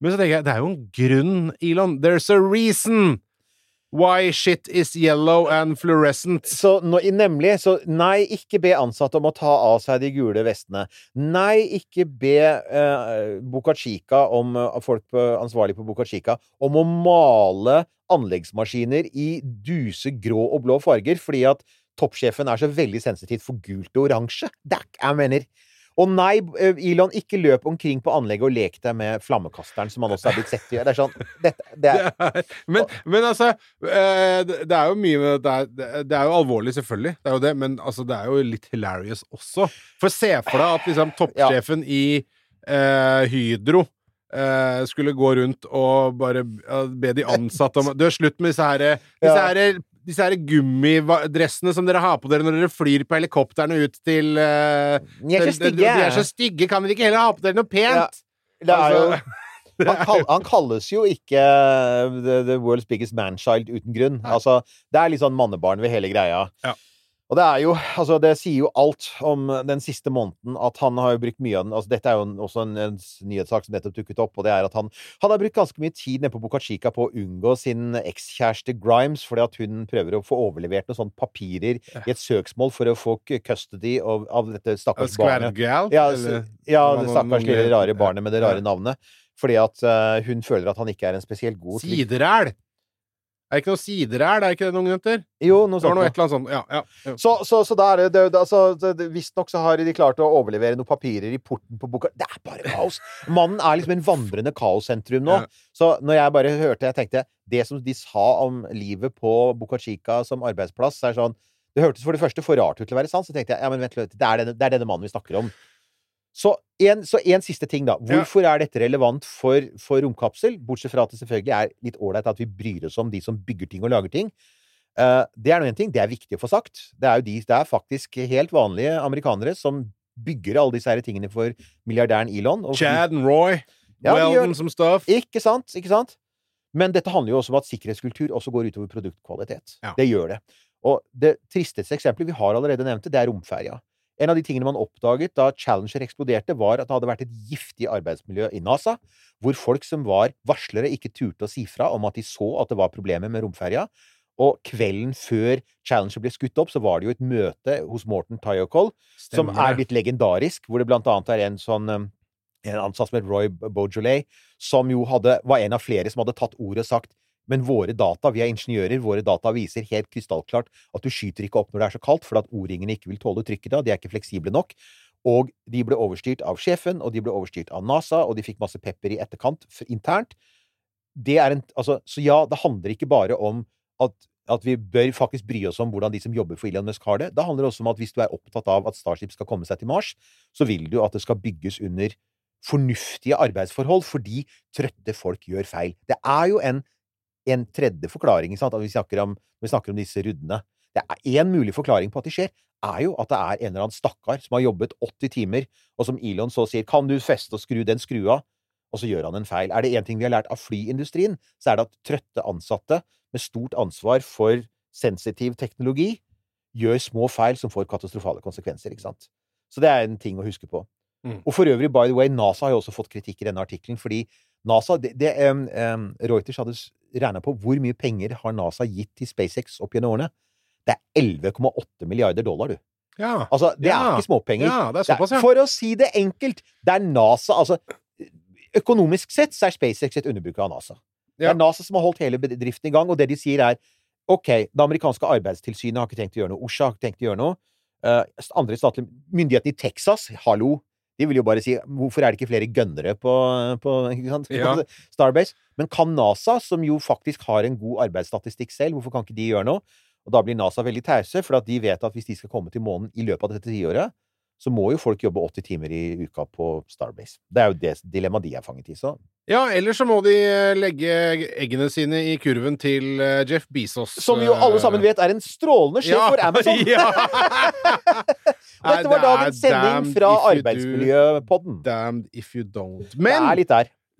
Men så tenker jeg, det er jo en grunn, Elon. There's a reason why shit is yellow and fluorescent. Så no, nemlig, så nei, ikke be ansatte om å ta av seg de gule vestene. Nei, ikke be eh, Boca Chica om eh, folk på, ansvarlig på Boca Chica om å male anleggsmaskiner i duse grå og blå farger, fordi at toppsjefen er så veldig sensitivt for gult og oransje. Det er jeg mener. Og nei, eh, Elon, ikke løp omkring på anlegget og lek deg med flammekasteren, som han også er blitt sett til. Det er sånn dette, det er, [laughs] Det er, men, men altså eh, Det det er jo mye med det er, det er jo alvorlig, selvfølgelig, det er jo det, men altså, det er jo litt hilarious også. For se for deg at liksom [laughs] toppsjefen i eh, Hydro eh, skulle gå rundt og bare be de ansatte om [laughs] Du, slutt med disse her, disse her disse her gummidressene som dere har på dere når dere flyr på helikoptrene ut til uh, De er så stygge. De er så stygge. Kan dere ikke heller ha på dere noe pent? Det er jo Altså, [laughs] han, kall, han kalles jo ikke uh, the, the world's biggest manchild uten grunn. Altså, det er litt sånn mannebarn ved hele greia. Ja. Og det er jo Altså, det sier jo alt om den siste måneden at han har brukt mye av den Altså, dette er jo en, også en, en nyhetssak som nettopp dukket opp, og det er at han Han har brukt ganske mye tid nede på Boca Chica på å unngå sin ekskjæreste Grimes, fordi at hun prøver å få overlevert noen sånne papirer i et søksmål for å få custody av, av dette stakkars barnet. Ja, ja, det stakkars lille rare barnet med det rare navnet. Fordi at uh, hun føler at han ikke er en spesielt god Sideræl! Er det ikke noe sideræl? Er ikke det noen jenter? Jo, noe Det var sånt. noe noe. sånt. Ja, ja. ja. Så, så, så da er det, det, det altså, det- det- Visstnok så har de klart å overlevere noen papirer i porten på boka. Det er bare kaos! Mannen er liksom en vandrende kaossentrum nå. Så når jeg bare hørte Jeg tenkte Det som de sa om livet på Boca Chica som arbeidsplass, er sånn Det hørtes for det første for rart ut til å være sant, så tenkte jeg ja, men vent litt, det er denne, det er denne mannen vi snakker om. Så en, så en siste ting, da. Hvorfor er dette relevant for, for romkapsel? Bortsett fra at det selvfølgelig er litt ålreit at vi bryr oss om de som bygger ting og lager ting. Uh, det er nå én ting. Det er viktig å få sagt. Det er jo de, det er faktisk helt vanlige amerikanere som bygger alle disse her tingene for milliardæren Elon. og- Chad and Roy. Ja, Weldon som stuff. Ikke sant? Ikke sant? Men dette handler jo også om at sikkerhetskultur også går utover produktkvalitet. Ja. Det gjør det. Og det tristeste eksempelet vi har allerede nevnt, det, det er romferja. En av de tingene man oppdaget da Challenger eksploderte, var at det hadde vært et giftig arbeidsmiljø i NASA, hvor folk som var varslere, ikke turte å si fra om at de så at det var problemer med romferja. Og kvelden før Challenger ble skutt opp, så var det jo et møte hos Morten Tyokol, som er litt blitt legendarisk, hvor det blant annet er en sånn um, en ansatt som het Roy Beaujolais, som jo hadde, var en av flere som hadde tatt ordet og sagt men våre data, vi er ingeniører, våre data viser helt krystallklart at du skyter ikke opp når det er så kaldt, fordi at O-ringene ikke vil tåle trykket da, de er ikke fleksible nok. Og de ble overstyrt av sjefen, og de ble overstyrt av NASA, og de fikk masse pepper i etterkant, internt. Det er en, altså, så ja, det handler ikke bare om at, at vi bør faktisk bry oss om hvordan de som jobber for Elon Musk har det. Det handler også om at hvis du er opptatt av at Starship skal komme seg til Mars, så vil du at det skal bygges under fornuftige arbeidsforhold, fordi trøtte folk gjør feil. Det er jo en, en tredje forklaring, sant, at vi snakker om, vi snakker om disse ruddene. Det er én mulig forklaring på at de skjer, er jo at det er en eller annen stakkar som har jobbet 80 timer, og som Elon så sier 'Kan du feste og skru den skrua?' Og så gjør han en feil. Er det én ting vi har lært av flyindustrien, så er det at trøtte ansatte med stort ansvar for sensitiv teknologi gjør små feil som får katastrofale konsekvenser, ikke sant? Så det er en ting å huske på. Mm. Og for øvrig, by the way, NASA har jo også fått kritikk i denne artikkelen, fordi NASA det, det, um, um, Reuters hadde regna på hvor mye penger har NASA gitt til SpaceX opp gjennom årene. Det er 11,8 milliarder dollar, du. Ja. Altså, det Ja. er ikke småpenger. Ja, det er såpass, ja. For å si det enkelt, det er NASA Altså, økonomisk sett så er SpaceX et underbruk av NASA. Det er NASA som har holdt hele bedriften i gang, og det de sier er OK, det amerikanske arbeidstilsynet har ikke tenkt å gjøre noe. OSHA har ikke tenkt å gjøre noe. Uh, andre statlige Myndighetene i Texas, hallo, de vil jo bare si hvorfor er det ikke flere gønnere på, på? Ja. [laughs] Starbase? Men kan NASA, som jo faktisk har en god arbeidsstatistikk selv, hvorfor kan ikke de gjøre noe? Og da blir NASA veldig tause, for at de vet at hvis de skal komme til månen i løpet av dette tiåret, så må jo folk jobbe 80 timer i uka på Starbase. Det er jo det dilemmaet de er fanget i. Så Ja, eller så må de eh, legge eggene sine i kurven til eh, Jeff Bezos. Som jo alle sammen vet er en strålende sjef Ja, for Amazon! [laughs] ja. [laughs] Dette var dagens sending fra Arbeidsmiljøpodden. Damned if you don't. Men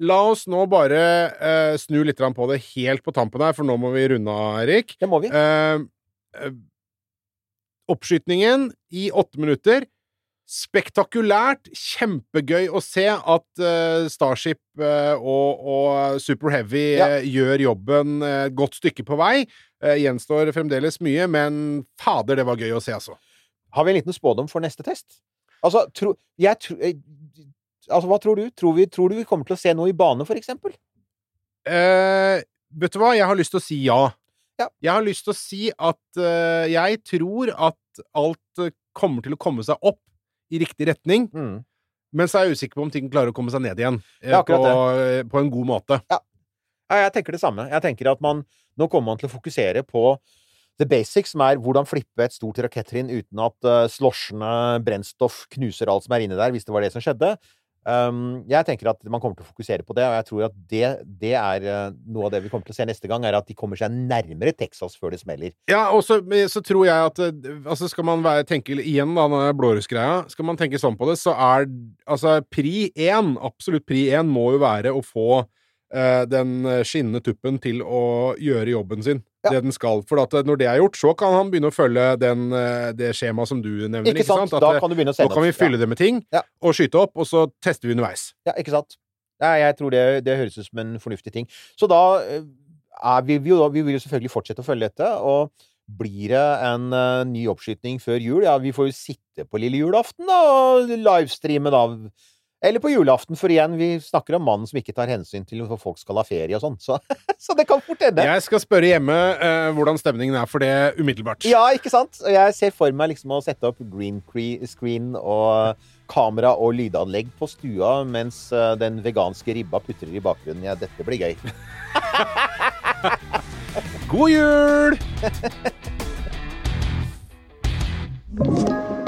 la oss nå bare uh, snu litt på det helt på tampen her, for nå må vi runde av, Erik. Det må vi. Uh, uh, oppskytningen i åtte minutter. Spektakulært. Kjempegøy å se at uh, Starship uh, og, og Super Heavy Ja. uh, gjør jobben et godt stykke på vei. Gjenstår fremdeles mye, men fader, det var gøy å se, altså. Har vi en liten spådom for neste test? Altså, tro, jeg tro, eh, altså hva tror du? Tror, vi, tror du vi kommer til å se noe i bane, for eksempel? Vet du hva? Jeg har lyst til å si ja. Ja. Jeg har lyst til å si at jeg tror at alt kommer til å komme seg opp i riktig retning, Mm. men så er jeg usikker på om ting klarer å komme seg ned igjen eh, Ja, på, eh, på en god måte. Ja, jeg tenker det samme. Jeg tenker at man Nå kommer man til å fokusere på the basics, som er hvordan flippe et stort rakettrinn uten at uh, slosjende brennstoff knuser alt som er inni der, hvis det var det som skjedde. Um, jeg tenker at man kommer til å fokusere på det, og jeg tror at det, det er uh, noe av det vi kommer til å se neste gang, er at de kommer seg nærmere Texas før det smeller. Ja, og så, så tror jeg at eh, altså skal man være, tenke igjen da, den blårussgreia Skal man tenke sånn på det, så er altså pri én, absolutt pri én, må jo være å få den skinnende tuppen til å gjøre jobben sin. Det den skal. For eh, når det er gjort, så kan han begynne å følge den, eh, det skjemaet som du nevner. Ikke sant? At, Da eh, kan du begynne å Nå kan vi fylle ja. det med ting, og skyte opp, og så tester vi underveis. Ja, ikke sant? Nei, jeg tror det, det høres ut som en fornuftig ting. Så da eh, er vi, vi, vi vil jo selvfølgelig fortsette å følge dette, og blir det en uh, ny oppskyting før jul, ja, vi får jo sitte på lille julaften da, og livestreame da. Eller på julaften, for igjen, vi snakker om mannen som ikke tar hensyn til hvor folk skal ha ferie og sånn, så, [laughs] så det kan fort hende. Jeg skal spørre hjemme uh, hvordan stemningen er for det umiddelbart. Ja, ikke sant? Og jeg ser for meg liksom å sette opp green screen og kamera og lydanlegg på stua mens eh, den veganske ribba putrer i bakgrunnen. Ja, dette blir gøy. [laughs] God jul!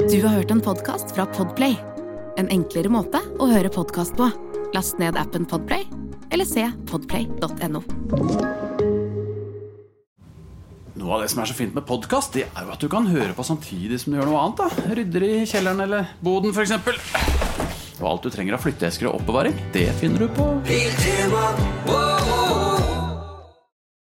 Du har hørt en podkast fra Podplay. En enklere måte å høre podkast på. Last ned appen Podplay, eller se podplay.no. Noe av det som er så fint med podkast, det er jo at du kan høre på samtidig som du gjør noe annet. da Rydder i kjelleren eller boden, f.eks. Og alt du trenger av flytteesker og oppbevaring, det finner du på